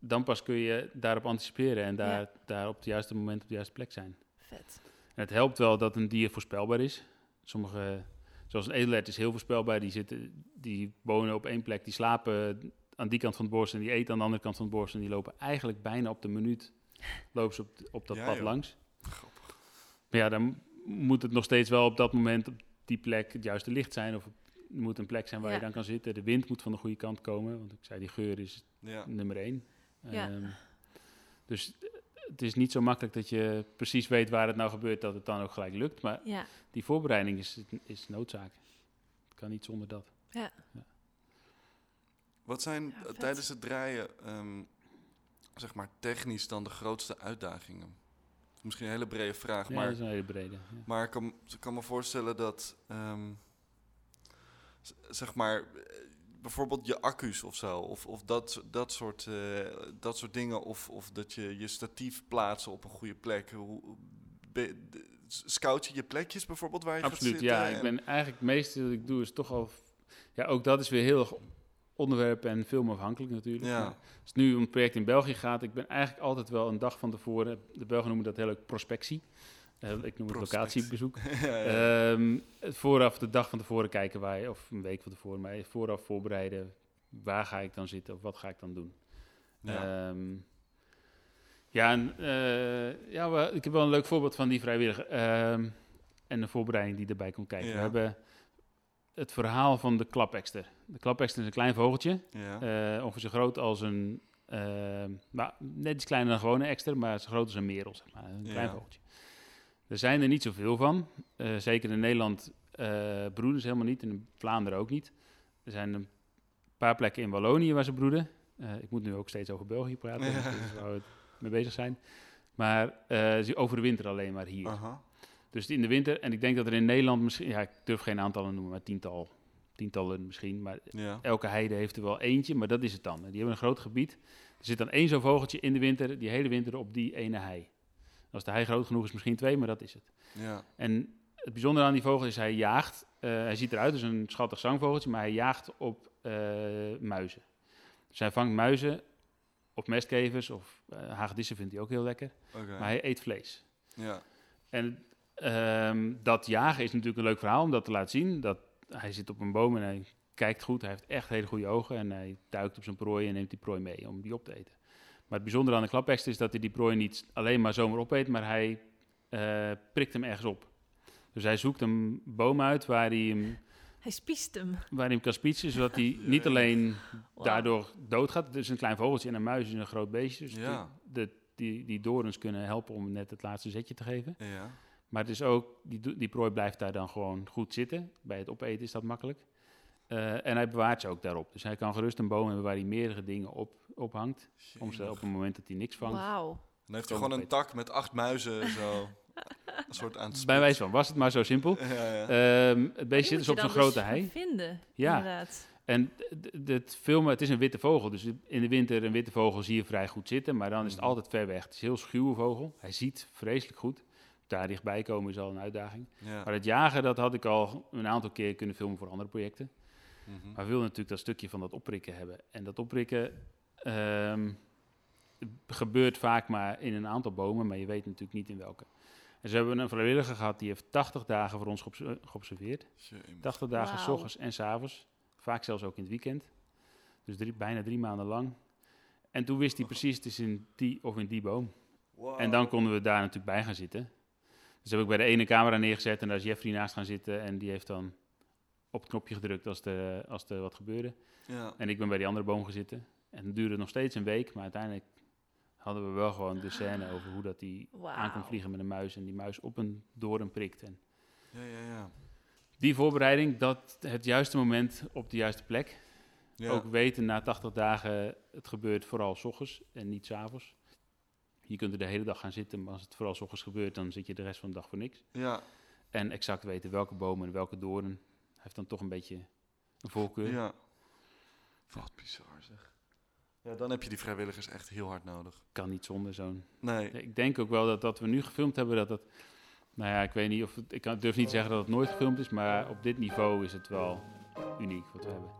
Speaker 3: dan pas kun je daarop anticiperen en daar,
Speaker 4: Ja.
Speaker 3: daar op het juiste moment op de juiste plek zijn.
Speaker 4: vet.
Speaker 3: En het helpt wel dat een dier voorspelbaar is. Sommige, zoals een edelhert is heel voorspelbaar. Die, zitten, die wonen op één plek, die slapen aan die kant van het bos en die eten aan de andere kant van het bos. En die lopen eigenlijk bijna op de minuut lopen ze op, op dat
Speaker 2: Ja,
Speaker 3: pad
Speaker 2: joh.
Speaker 3: langs. Maar ja, dan moet het nog steeds wel op dat moment op die plek het juiste licht zijn. Of moet een plek zijn waar je dan kan zitten. De wind moet van de goede kant komen. Want ik zei, die geur is
Speaker 2: Ja.
Speaker 3: nummer één.
Speaker 4: Ja.
Speaker 3: Ehm, dus het is niet zo makkelijk dat je precies weet waar het nou gebeurt, dat het dan ook gelijk lukt. Maar
Speaker 4: Ja,
Speaker 3: die voorbereiding is, is noodzaak. Het kan niet zonder dat.
Speaker 4: ja.
Speaker 2: Wat zijn
Speaker 4: Ja,
Speaker 2: eh, tijdens het draaien, ehm, zeg maar technisch dan de grootste uitdagingen? Misschien een hele brede vraag,
Speaker 3: Ja,
Speaker 2: maar,
Speaker 3: dat is een hele brede. ja.
Speaker 2: maar ik kan, ik kan me voorstellen dat, ehm, zeg maar, bijvoorbeeld je accu's of zo, of, of dat, dat, soort, eh, dat soort dingen, of, of dat je je statief plaatsen op een goede plek. Hoe, be- scout je je plekjes bijvoorbeeld waar je
Speaker 3: Absoluut,
Speaker 2: gaat
Speaker 3: ja. Ik
Speaker 2: en-
Speaker 3: ben eigenlijk het meeste dat ik doe is toch al... Ja, ook dat is weer heel erg onderwerp en filmafhankelijk natuurlijk.
Speaker 2: Ja.
Speaker 3: Als het nu om een project in België gaat, ik ben eigenlijk altijd wel een dag van tevoren, de Belgen noemen dat heel leuk prospectie. Eh, ik noem het
Speaker 2: Prospect.
Speaker 3: locatiebezoek.
Speaker 2: ja.
Speaker 3: Ehm, vooraf, de dag van tevoren kijken je, of een week van tevoren, maar vooraf voorbereiden. Waar ga ik dan zitten of wat ga ik dan doen?
Speaker 2: ja.
Speaker 3: Ehm, ja, en, eh, ja we- ik heb wel een leuk voorbeeld van die vrijwilliger. ehm, en de voorbereiding die erbij komt kijken.
Speaker 2: Ja.
Speaker 3: We hebben het verhaal van de klapekster. De klapekster is een klein vogeltje,
Speaker 2: ja.
Speaker 3: eh, ongeveer zo groot als een, nou, net iets kleiner dan gewone ekster, maar zo groot als een merel, zeg maar. Een klein vogeltje. Er zijn er niet zoveel van. Eh, zeker in Nederland eh, broeden ze helemaal niet, in Vlaanderen ook niet. Er zijn een paar plekken in Wallonië waar ze broeden. Eh, ik moet nu ook steeds over België praten,
Speaker 2: Ja.
Speaker 3: dus waar we mee bezig zijn. Maar ze overwinteren alleen maar hier.
Speaker 2: Aha.
Speaker 3: Dus in de winter, en ik denk dat er in Nederland misschien, ja, ik durf geen aantallen noemen, maar tiental, tientallen misschien. Maar
Speaker 2: Ja.
Speaker 3: elke heide heeft er wel eentje, maar dat is het dan. Die hebben een groot gebied. Er zit dan één zo'n vogeltje in de winter, die hele winter op die ene hei. Als de hei groot genoeg is, misschien twee, maar dat is het.
Speaker 2: Ja.
Speaker 3: En het bijzondere aan die vogel is, hij jaagt. eh, hij ziet eruit als een schattig zangvogeltje, maar hij jaagt op eh, muizen. Dus hij vangt muizen of mestkevers of eh hagedissen vindt hij ook heel lekker. Maar hij eet vlees.
Speaker 2: Ja.
Speaker 3: En ehm, dat jagen is natuurlijk een leuk verhaal om dat te laten zien. Dat hij zit op een boom en hij kijkt goed. Hij heeft echt hele goede ogen en hij duikt op zijn prooi en neemt die prooi mee om die op te eten. Maar het bijzondere aan de klapekster is dat hij die prooi niet alleen maar zomaar opeet, maar hij eh, prikt hem ergens op. Dus hij zoekt een boom uit waar hij hem,
Speaker 4: Hij spiest hem.
Speaker 3: waar hij hem kan spietsen, zodat hij niet alleen daardoor doodgaat. Het is een klein vogeltje en een muis is een groot beestje. Dus
Speaker 2: Ja.
Speaker 3: de, die, die dorens kunnen helpen om net het laatste zetje te geven.
Speaker 2: Ja.
Speaker 3: Maar het is ook, die, die prooi blijft daar dan gewoon goed zitten. Bij het opeten is dat makkelijk. Eh, en hij bewaart ze ook daarop. Dus hij kan gerust een boom hebben waar hij meerdere dingen op ophangt. Om ze op een moment dat hij niks vangt.
Speaker 4: Wauw.
Speaker 2: Dan heeft hij gewoon een tak met acht muizen zo. een soort aan het
Speaker 3: Bij wijze van, was het maar zo simpel.
Speaker 2: Ja, ja.
Speaker 3: Ehm, het beestje zit dus op zo'n
Speaker 4: dan
Speaker 3: grote
Speaker 4: dus
Speaker 3: hei.
Speaker 4: vinden,
Speaker 3: Ja.
Speaker 4: inderdaad.
Speaker 3: En het filmen, het is een witte vogel. Dus in de winter een witte vogel zie je vrij goed zitten. Maar dan is het
Speaker 2: Mhm.
Speaker 3: altijd ver weg. Het is een heel schuwe vogel. Hij ziet vreselijk goed. Daar dichtbij komen is al een uitdaging.
Speaker 2: ja.
Speaker 3: Maar het jagen, dat had ik al een aantal keer kunnen filmen voor andere projecten.
Speaker 2: Mhm.
Speaker 3: Maar we wilden natuurlijk dat stukje van dat opprikken hebben. En dat opprikken ehm, gebeurt vaak maar in een aantal bomen, maar je weet natuurlijk niet in welke. En ze hebben een vrijwilliger gehad die heeft 80 dagen voor ons geobs- geobserveerd.
Speaker 2: Jemig.
Speaker 3: 80 dagen, s ochtends en s avonds. Vaak zelfs ook in het weekend. Dus drie, bijna drie maanden lang. En toen wist hij precies, het is in die of in die boom.
Speaker 2: Wow.
Speaker 3: En dan konden we daar natuurlijk bij gaan zitten. Dus heb ik bij de ene camera neergezet en daar is Jeffrey naast gaan zitten. En die heeft dan op het knopje gedrukt als er, als er wat gebeurde.
Speaker 2: Ja.
Speaker 3: En ik ben bij die andere boom gaan zitten. En het duurde nog steeds een week, maar uiteindelijk hadden we wel gewoon de scène over hoe dat die aan kon vliegen met een muis en die muis op een doorn prikt. En
Speaker 2: Ja, ja, ja.
Speaker 3: die voorbereiding, dat het juiste moment op de juiste plek.
Speaker 2: ja.
Speaker 3: Ook weten na 80 dagen, het gebeurt vooral s ochtends en niet s avonds. Je kunt er de hele dag gaan zitten, maar als het vooral s ochtends gebeurt, dan zit je de rest van de dag voor niks.
Speaker 2: Ja,
Speaker 3: En exact weten welke bomen en welke doorn heeft dan toch een beetje een voorkeur.
Speaker 2: ja. Wat bizar zeg. Ja, dan heb je die vrijwilligers echt heel hard nodig.
Speaker 3: Kan niet zonder zo'n
Speaker 2: Nee.
Speaker 3: Ik denk ook wel dat dat we nu gefilmd hebben, dat dat... Nou ja, ik weet niet of... Het, ik kan, durf niet te zeggen dat het nooit gefilmd is, maar op dit niveau is het wel uniek wat we hebben.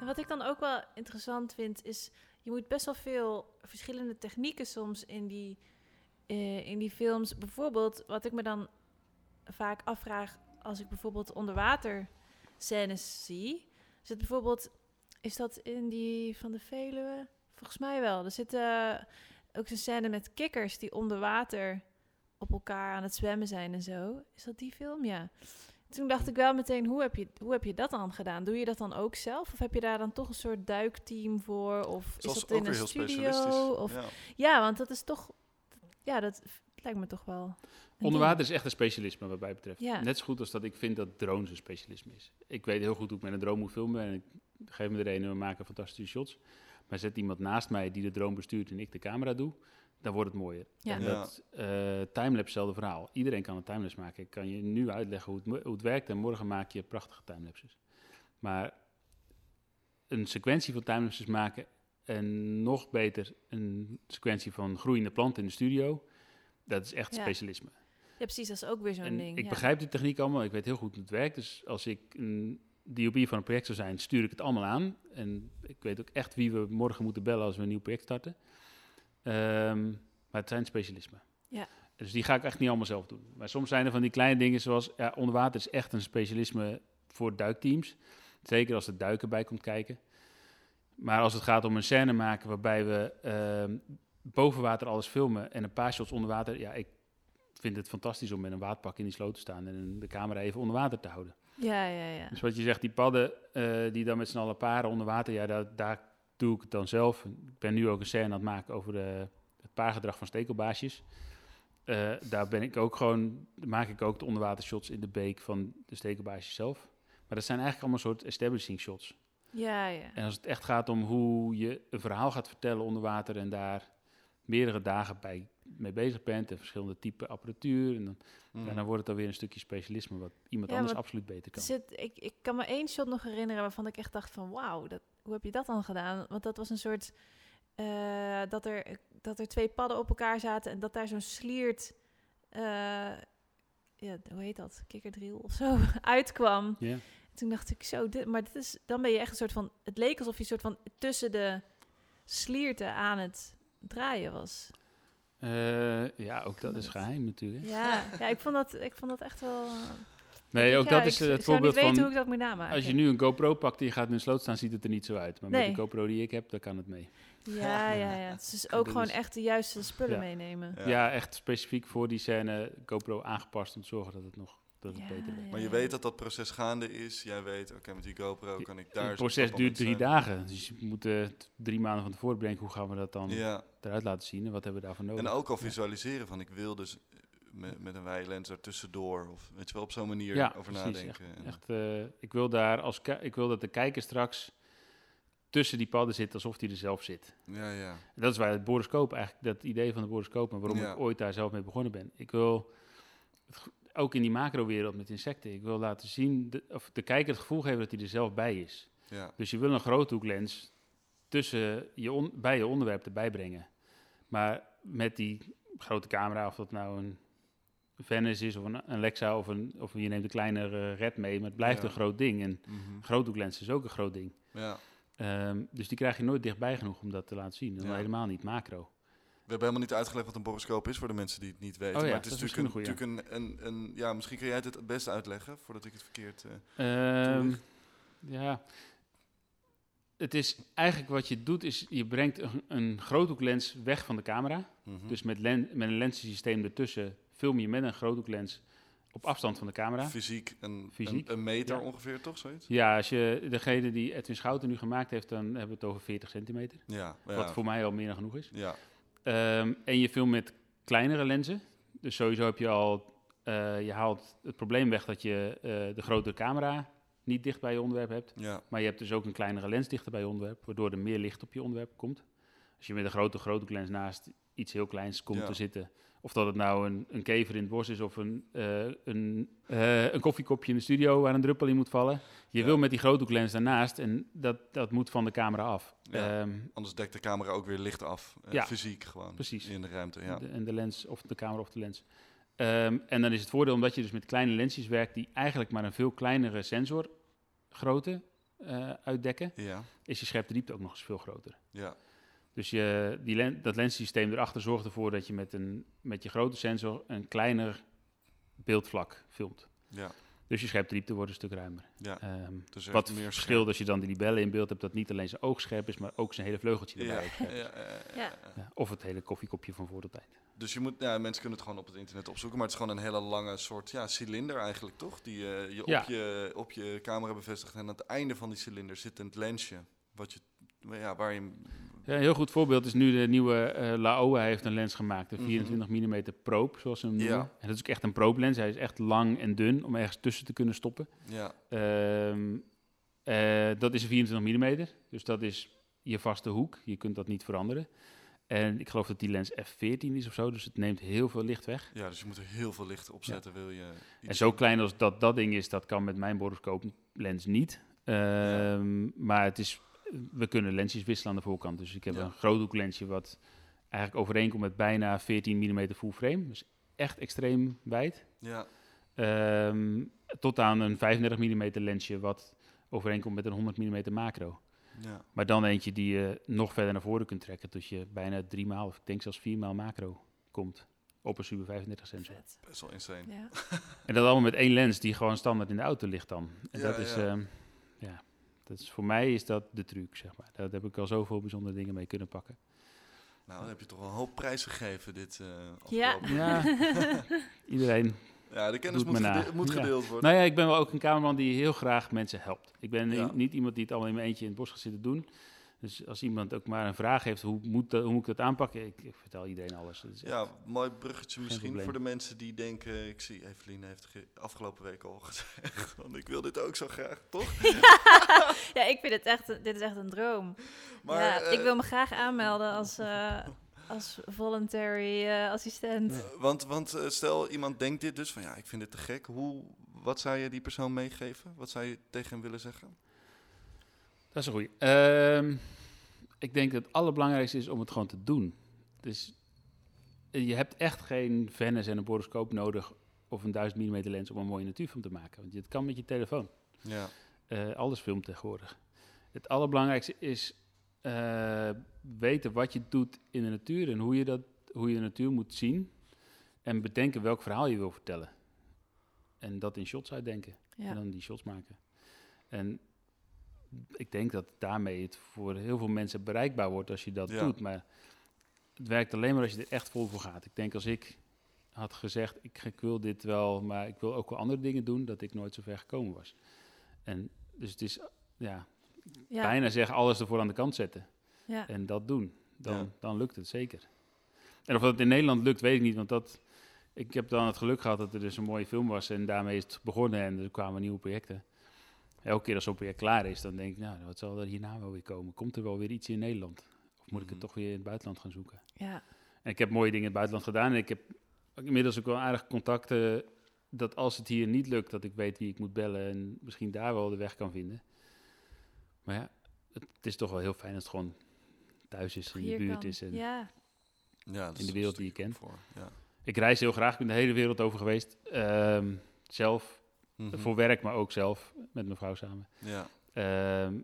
Speaker 4: En wat ik dan ook wel interessant vind, is je moet best wel veel verschillende technieken soms in die, eh, in die films. Bijvoorbeeld, wat ik me dan vaak afvraag als ik bijvoorbeeld onderwater scènes zie. Is het bijvoorbeeld, is dat in die van de Veluwe? Volgens mij wel. Er zit eh, ook een scène met kikkers die onder water op elkaar aan het zwemmen zijn en zo. Is dat die film? Ja. Toen dacht ik wel meteen, hoe heb, je, hoe heb je dat dan gedaan? Doe je dat dan ook zelf? Of heb je daar dan toch een soort duikteam voor? Of is dat in een studio? Of,
Speaker 2: Ja.
Speaker 4: ja, want dat is toch... Ja, dat lijkt me toch wel... een
Speaker 3: Onder water
Speaker 4: ding.
Speaker 3: is echt een specialisme wat mij betreft.
Speaker 4: Ja.
Speaker 3: Net zo goed als dat ik vind dat drones een specialisme is. Ik weet heel goed hoe ik met een drone moet filmen en ik geef me er een en we maken fantastische shots. Maar zet iemand naast mij die de drone bestuurt en ik de camera doe, dan wordt het mooier.
Speaker 4: Ja.
Speaker 3: En dat eh timelapse, hetzelfde verhaal. Iedereen kan een timelapse maken. Ik kan je nu uitleggen hoe het, hoe het werkt en morgen maak je prachtige timelapses. Maar een sequentie van timelapses maken en nog beter een sequentie van groeiende planten in de studio, dat is echt
Speaker 4: Ja.
Speaker 3: specialisme.
Speaker 4: Ja, precies, dat is ook weer zo'n ding.
Speaker 3: ik
Speaker 4: ja.
Speaker 3: begrijp die techniek allemaal, ik weet heel goed hoe het werkt. Dus als ik een DOP van een project zou zijn, stuur ik het allemaal aan. En ik weet ook echt wie we morgen moeten bellen als we een nieuw project starten. Ehm, maar het zijn specialismen.
Speaker 4: Ja.
Speaker 3: Dus die ga ik echt niet allemaal zelf doen. Maar soms zijn er van die kleine dingen zoals, ja, onderwater is echt een specialisme voor duikteams. Zeker als er duiken bij komt kijken. Maar als het gaat om een scène maken waarbij we ehm, boven water alles filmen en een paar shots onder water, ja, ik vind het fantastisch om met een waterpak in die sloot te staan en de camera even onder water te houden.
Speaker 4: Ja, ja, ja.
Speaker 3: Dus wat je zegt, die padden eh, die dan met z'n allen paren onder water, ja, daar, daar doe ik het dan zelf. Ik ben nu ook een scène aan het maken over de, het paargedrag van stekelbaasjes. Eh, daar ben ik ook gewoon, maak ik ook de onderwatershots in de beek van de stekelbaasjes zelf. Maar dat zijn eigenlijk allemaal soort establishing shots.
Speaker 4: Ja, ja.
Speaker 3: En als het echt gaat om hoe je een verhaal gaat vertellen onder water en daar meerdere dagen bij mee bezig bent en verschillende type apparatuur, en dan,
Speaker 2: Mm.
Speaker 3: dan wordt het alweer een stukje specialisme wat iemand
Speaker 4: Ja,
Speaker 3: anders absoluut beter kan.
Speaker 4: Zit, ik, ik kan me één shot nog herinneren waarvan ik echt dacht van... Wauw, dat, hoe heb je dat dan gedaan? Want dat was een soort... eh, dat, er, dat er twee padden op elkaar zaten en dat daar zo'n sliert... eh, ja, hoe heet dat? Kikkerdriel of zo uitkwam.
Speaker 3: Ja.
Speaker 4: Toen dacht ik zo, dit, maar dit is, dan ben je echt een soort van... Het leek alsof je een soort van tussen de slierten aan het draaien was.
Speaker 3: Eh, ja, ook dat is geheim natuurlijk.
Speaker 4: Ja, ja ik, vond dat, ik vond dat echt wel...
Speaker 3: Nee, ook
Speaker 4: ja,
Speaker 3: dat
Speaker 4: ik
Speaker 3: is het
Speaker 4: ik
Speaker 3: voorbeeld
Speaker 4: niet weten
Speaker 3: van...
Speaker 4: hoe ik dat moet namaken.
Speaker 3: Als je nu een GoPro pakt en je gaat in een sloot staan, ziet het er niet zo uit. Maar met de GoPro die ik heb, dan kan het mee.
Speaker 4: Ja, ja, ja. Het is dus ook gewoon echt de juiste spullen
Speaker 3: Ja.
Speaker 4: meenemen.
Speaker 2: Ja.
Speaker 3: Ja. echt specifiek voor die scène GoPro aangepast om te zorgen dat het nog dat het
Speaker 4: Ja,
Speaker 3: beter wordt.
Speaker 4: ja,
Speaker 2: Maar je weet dat dat proces gaande is. Jij weet, oké, met die GoPro kan ik daar...
Speaker 3: het proces duurt drie
Speaker 2: zijn.
Speaker 3: dagen. Dus je moet eh, drie maanden van tevoren bedenken hoe gaan we dat dan
Speaker 2: Ja,
Speaker 3: eruit laten zien en wat hebben we daarvoor nodig.
Speaker 2: en ook al
Speaker 3: Ja.
Speaker 2: visualiseren van ik wil dus eh, met, met een wijlens er tussendoor. Of weet je wel, op zo'n manier
Speaker 3: Ja,
Speaker 2: over
Speaker 3: precies,
Speaker 2: nadenken. En-
Speaker 3: Echt, eh, ik wil daar als ik wil dat de kijker straks tussen die padden zit alsof hij er zelf zit.
Speaker 2: ja, ja.
Speaker 3: En Dat is waar het boroscoop eigenlijk, dat idee van de boroscoop, en waarom
Speaker 2: Ja.
Speaker 3: ik ooit daar zelf mee begonnen ben. Ik wil, ook in die macro-wereld met insecten, ik wil laten zien, de, of de kijker het gevoel geven dat hij er zelf bij is.
Speaker 2: ja.
Speaker 3: Dus je wil een groothoeklens tussen je on- bij je onderwerp erbij brengen. Maar met die grote camera, of dat nou een Venice is of een, een Lexa of, een, of je neemt een kleinere red mee, maar het blijft
Speaker 2: Ja.
Speaker 3: een groot ding. En
Speaker 2: Mhm.
Speaker 3: groothoeklens is ook een groot ding.
Speaker 2: ja.
Speaker 3: Ehm, dus die krijg je nooit dichtbij genoeg om dat te laten zien. Helemaal niet macro.
Speaker 2: We hebben helemaal niet uitgelegd wat een boroscoop is voor de mensen die het niet weten.
Speaker 3: Oh ja,
Speaker 2: maar het is natuurlijk, een, natuurlijk een, een, een... Ja, misschien kun jij het het beste uitleggen, voordat ik het verkeerd...
Speaker 3: Ehm,
Speaker 2: Toelicht.
Speaker 3: ja. Het is eigenlijk wat je doet, is je brengt een, een groothoeklens weg van de camera.
Speaker 2: mhm.
Speaker 3: Dus met, len, met een lensensysteem ertussen film je met een groothoeklens op afstand van de camera.
Speaker 2: Fysiek, een,
Speaker 3: Fysiek,
Speaker 2: een, een meter
Speaker 3: ja.
Speaker 2: ongeveer, toch? Zoiets?
Speaker 3: Ja, als je degene die Edwin Schouten nu gemaakt heeft, dan hebben we het over 40 centimeter.
Speaker 2: Ja, ja.
Speaker 3: Wat voor mij al meer dan genoeg is.
Speaker 2: ja.
Speaker 3: Ehm, en je filmt met kleinere lenzen. Dus sowieso heb je al, eh, je haalt het probleem weg dat je eh, de grotere camera niet dicht bij je onderwerp hebt.
Speaker 2: ja.
Speaker 3: Maar je hebt dus ook een kleinere lens dichter bij je onderwerp, waardoor er meer licht op je onderwerp komt. Als je met een grote grote lens naast iets heel kleins komt
Speaker 2: Ja.
Speaker 3: te zitten, of dat het nou een, een kever in het bos is of een, eh, een, eh, een koffiekopje in de studio waar een druppel in moet vallen. Je
Speaker 2: Ja.
Speaker 3: wil met die grote lens daarnaast en dat, dat moet van de camera af.
Speaker 2: Ja.
Speaker 3: Ehm,
Speaker 2: Anders dekt de camera ook weer licht af. eh,
Speaker 3: Ja.
Speaker 2: Fysiek gewoon.
Speaker 3: Precies.
Speaker 2: In de ruimte, ja.
Speaker 3: de, en de lens, of de camera of de lens. Ehm, en dan is het voordeel omdat je dus met kleine lensjes werkt die eigenlijk maar een veel kleinere sensorgrootte uitdekken,
Speaker 2: Ja,
Speaker 3: is je scherpte diepte ook nog eens veel groter.
Speaker 2: ja.
Speaker 3: Dus je, die len, dat lenssysteem erachter zorgt ervoor dat je met, een, met je grote sensor een kleiner beeldvlak filmt.
Speaker 2: Ja,
Speaker 3: Dus je scherpte diepte wordt een stuk ruimer.
Speaker 2: ja.
Speaker 3: Ehm,
Speaker 2: Dus
Speaker 3: wat
Speaker 2: meer
Speaker 3: verschilt als je dan de libellen in beeld hebt, dat niet alleen zijn oog scherp is, maar ook zijn hele vleugeltje erbij.
Speaker 2: ja, ja, ja,
Speaker 4: Ja.
Speaker 2: ja.
Speaker 3: Ja, of het hele koffiekopje van voor de tijd.
Speaker 2: Dus je moet, ja, mensen kunnen het gewoon op het internet opzoeken, maar het is gewoon een hele lange soort ja, cilinder eigenlijk, toch? Die eh, je,
Speaker 3: Ja.
Speaker 2: op je op je camera bevestigt. En aan het einde van die cilinder zit een lensje, wat je, ja, waar je...
Speaker 3: Ja, een heel goed voorbeeld is nu de nieuwe eh Laowa heeft een lens gemaakt, een
Speaker 2: Mhm.
Speaker 3: 24 mm probe, zoals ze hem noemen.
Speaker 2: Ja.
Speaker 3: En dat is ook echt een probe lens. Hij is echt lang en dun om ergens tussen te kunnen stoppen.
Speaker 2: Ja,
Speaker 3: Ehm, eh, dat is een 24 mm, dus dat is je vaste hoek. Je kunt dat niet veranderen. En ik geloof dat die lens f14 is of zo, dus het neemt heel veel licht weg.
Speaker 2: ja, dus je moet er heel veel licht op zetten, wil je...
Speaker 3: En zo klein als dat, dat ding is, dat kan met mijn boroscooplens niet. Ehm, Maar het is, we kunnen lensjes wisselen aan de voorkant. Dus ik heb
Speaker 2: Ja.
Speaker 3: een groothoeklensje wat eigenlijk overeenkomt met bijna 14 mm full frame. Dus echt extreem wijd.
Speaker 2: Ja,
Speaker 3: Ehm, tot aan een 35 mm lensje, wat overeenkomt met een 100 mm macro.
Speaker 2: ja.
Speaker 3: Maar dan eentje die je nog verder naar voren kunt trekken, tot je bijna drie maal, of ik denk zelfs vier maal macro komt op een Super 35 sensor.
Speaker 4: Vet.
Speaker 2: Best wel insane.
Speaker 4: Ja.
Speaker 3: En dat allemaal met één lens die gewoon standaard in de auto ligt dan. En
Speaker 2: Ja,
Speaker 3: dat is,
Speaker 2: ja.
Speaker 3: Dat is voor mij is dat de truc, zeg maar. Daar heb ik al zoveel bijzondere dingen mee kunnen pakken.
Speaker 2: Nou, dan heb je toch wel een hoop prijzen gegeven dit eh
Speaker 4: Ja.
Speaker 3: Ja, iedereen.
Speaker 2: Ja, de kennis moet, gede- moet
Speaker 3: Ja.
Speaker 2: gedeeld worden.
Speaker 3: Nou ja, ik ben wel ook een cameraman die heel graag mensen helpt. Ik ben
Speaker 2: Ja.
Speaker 3: niet iemand die het allemaal in mijn eentje in het bos gaat zitten doen. Dus als iemand ook maar een vraag heeft, hoe moet, dat- hoe moet ik dat aanpakken? Ik, ik vertel iedereen alles. Dat is echt-
Speaker 2: Ja, mooi bruggetje misschien
Speaker 3: probleem.
Speaker 2: voor de mensen die denken... Ik zie, Evelien heeft ge- afgelopen week al gezegd... want ik wil dit ook zo graag, toch?
Speaker 4: ja, ik vind het echt, dit is echt een droom.
Speaker 2: Maar,
Speaker 4: ja,
Speaker 2: eh,
Speaker 4: ik wil me graag aanmelden als, eh, als voluntary eh, assistent.
Speaker 2: eh, Want, want eh, stel, iemand denkt dit dus van... Ja, ik vind dit te gek. Hoe, wat zou je die persoon meegeven? Wat zou je tegen hem willen zeggen?
Speaker 3: Dat is een goeie. Ehm, ik denk dat het allerbelangrijkste is om het gewoon te doen. Dus eh, je hebt echt geen Venice en een boroscoop nodig of een 1000 mm lens om een mooie natuurfilm te maken. Want je- het kan met je telefoon.
Speaker 2: Ja,
Speaker 3: Eh, alles filmt tegenwoordig. Het allerbelangrijkste is eh, weten wat je doet in de natuur en hoe je, dat, hoe je de natuur moet zien. En bedenken welk verhaal je wil vertellen. En dat in shots uitdenken. En dan die shots maken. En ik denk dat daarmee het voor heel veel mensen bereikbaar wordt als je dat
Speaker 2: Ja.
Speaker 3: doet. Maar het werkt alleen maar als je er echt vol voor gaat. Ik denk als ik had gezegd, ik, ik wil dit wel, maar ik wil ook wel andere dingen doen, dat ik nooit zo ver gekomen was. En dus het is, ja,
Speaker 4: Ja.
Speaker 3: bijna zeggen alles ervoor aan de kant zetten
Speaker 4: Ja.
Speaker 3: en dat doen. Dan,
Speaker 2: Ja.
Speaker 3: dan lukt het zeker. En of dat in Nederland lukt, weet ik niet, want dat... Ik heb dan het geluk gehad dat er dus een mooie film was en daarmee is het begonnen en er kwamen nieuwe projecten. Elke keer als zo'n project klaar is, dan denk ik, nou, wat zal er hierna wel weer komen? Komt er wel weer iets in Nederland? Of moet ik het
Speaker 2: Mhm.
Speaker 3: toch weer in het buitenland gaan zoeken?
Speaker 4: Ja.
Speaker 3: En ik heb mooie dingen in het buitenland gedaan en ik heb ook inmiddels ook wel aardig contacten dat als het hier niet lukt, dat ik weet wie ik moet bellen en misschien daar wel de weg kan vinden. Maar ja, het, het is toch wel heel fijn als het gewoon thuis is, in je
Speaker 4: Hier
Speaker 3: buurt
Speaker 4: kan.
Speaker 3: is. En
Speaker 4: Ja.
Speaker 2: ja dat
Speaker 3: In de wereld die je kent.
Speaker 2: Voor. Ja.
Speaker 3: Ik reis heel graag, ik ben de hele wereld over geweest. Ehm, zelf,
Speaker 2: Mhm.
Speaker 3: voor werk, maar ook zelf, met mijn vrouw samen.
Speaker 2: ja.
Speaker 3: Ehm,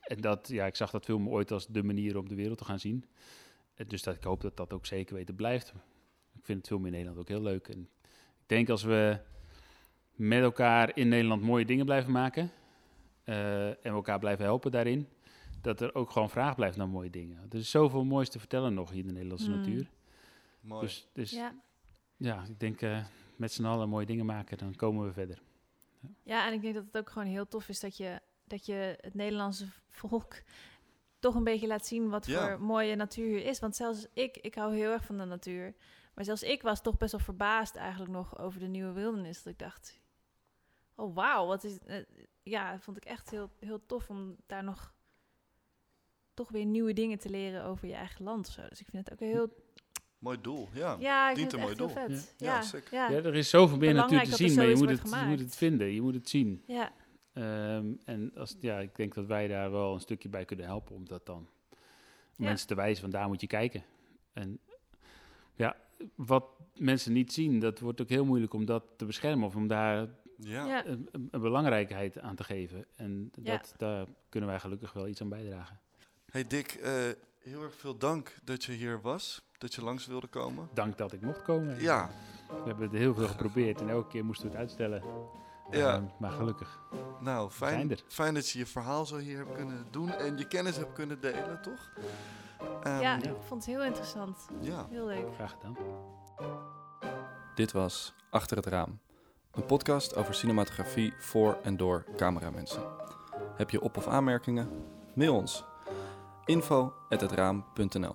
Speaker 3: en dat, ja, ik zag dat film ooit als de manier om de wereld te gaan zien. Eh, Dus dat, ik hoop dat dat ook zeker weten blijft. Ik vind het film in Nederland ook heel leuk. En ik denk als we met elkaar in Nederland mooie dingen blijven maken... eh, en elkaar blijven helpen daarin... dat er ook gewoon vraag blijft naar mooie dingen. Er is zoveel moois te vertellen nog hier in de Nederlandse
Speaker 4: Mm.
Speaker 3: natuur.
Speaker 2: Mooi.
Speaker 3: Dus, dus ja.
Speaker 4: Ja.
Speaker 3: ik denk eh, met z'n allen mooie dingen maken... dan komen we verder.
Speaker 4: Ja, en ik denk dat het ook gewoon heel tof is dat je, dat je het Nederlandse volk toch een beetje laat zien wat
Speaker 2: Ja.
Speaker 4: voor mooie natuur hier is. Want zelfs ik, ik hou heel erg van de natuur. Maar zelfs ik was toch best wel verbaasd eigenlijk nog over de nieuwe wildernis. Dat ik dacht, oh wauw, wat is... eh, ja, vond ik echt heel, heel tof om daar nog toch weer nieuwe dingen te leren over je eigen land. of Zo. Dus ik vind het ook heel...
Speaker 2: Mooi doel, ja.
Speaker 4: Ja, ik
Speaker 2: dient
Speaker 4: vind
Speaker 2: een
Speaker 4: het
Speaker 2: mooi
Speaker 4: echt heel
Speaker 2: doel.
Speaker 4: vet.
Speaker 2: Ja,
Speaker 4: Ja,
Speaker 2: sick.
Speaker 4: ja,
Speaker 3: Ja,
Speaker 4: ja.
Speaker 3: er is zoveel meer natuur
Speaker 4: Belangrijk
Speaker 3: te zien, maar je moet, het, je moet het vinden, je moet het zien.
Speaker 4: ja.
Speaker 3: Ehm, en als, ja, ik denk dat wij daar wel een stukje bij kunnen helpen om dat dan
Speaker 4: Ja.
Speaker 3: mensen te wijzen van daar moet je kijken. En ja, wat mensen niet zien, dat wordt ook heel moeilijk om dat te beschermen of om daar
Speaker 4: Ja.
Speaker 3: Een, een- een belangrijkheid aan te geven. En
Speaker 4: Ja.
Speaker 3: dat, daar kunnen wij gelukkig wel iets aan bijdragen.
Speaker 2: Hey Dick, eh, heel erg veel dank dat je hier was. Dat je langs wilde komen.
Speaker 3: Dank dat ik mocht komen.
Speaker 2: Ja,
Speaker 3: We hebben het heel veel geprobeerd en elke keer moesten we het uitstellen.
Speaker 2: Ja.
Speaker 3: Ehm, maar gelukkig.
Speaker 2: nou
Speaker 3: zijn
Speaker 2: fijn,
Speaker 3: er.
Speaker 2: fijn dat je je verhaal zo hier hebt kunnen doen en je kennis hebt kunnen delen, toch? Ehm,
Speaker 4: ja, ik vond het heel interessant.
Speaker 2: ja.
Speaker 4: Heel leuk.
Speaker 3: Graag gedaan.
Speaker 5: Dit was Achter het Raam. Een podcast over cinematografie voor en door cameramensen. Heb je op- of aanmerkingen? Mail ons. info@hetraam.nl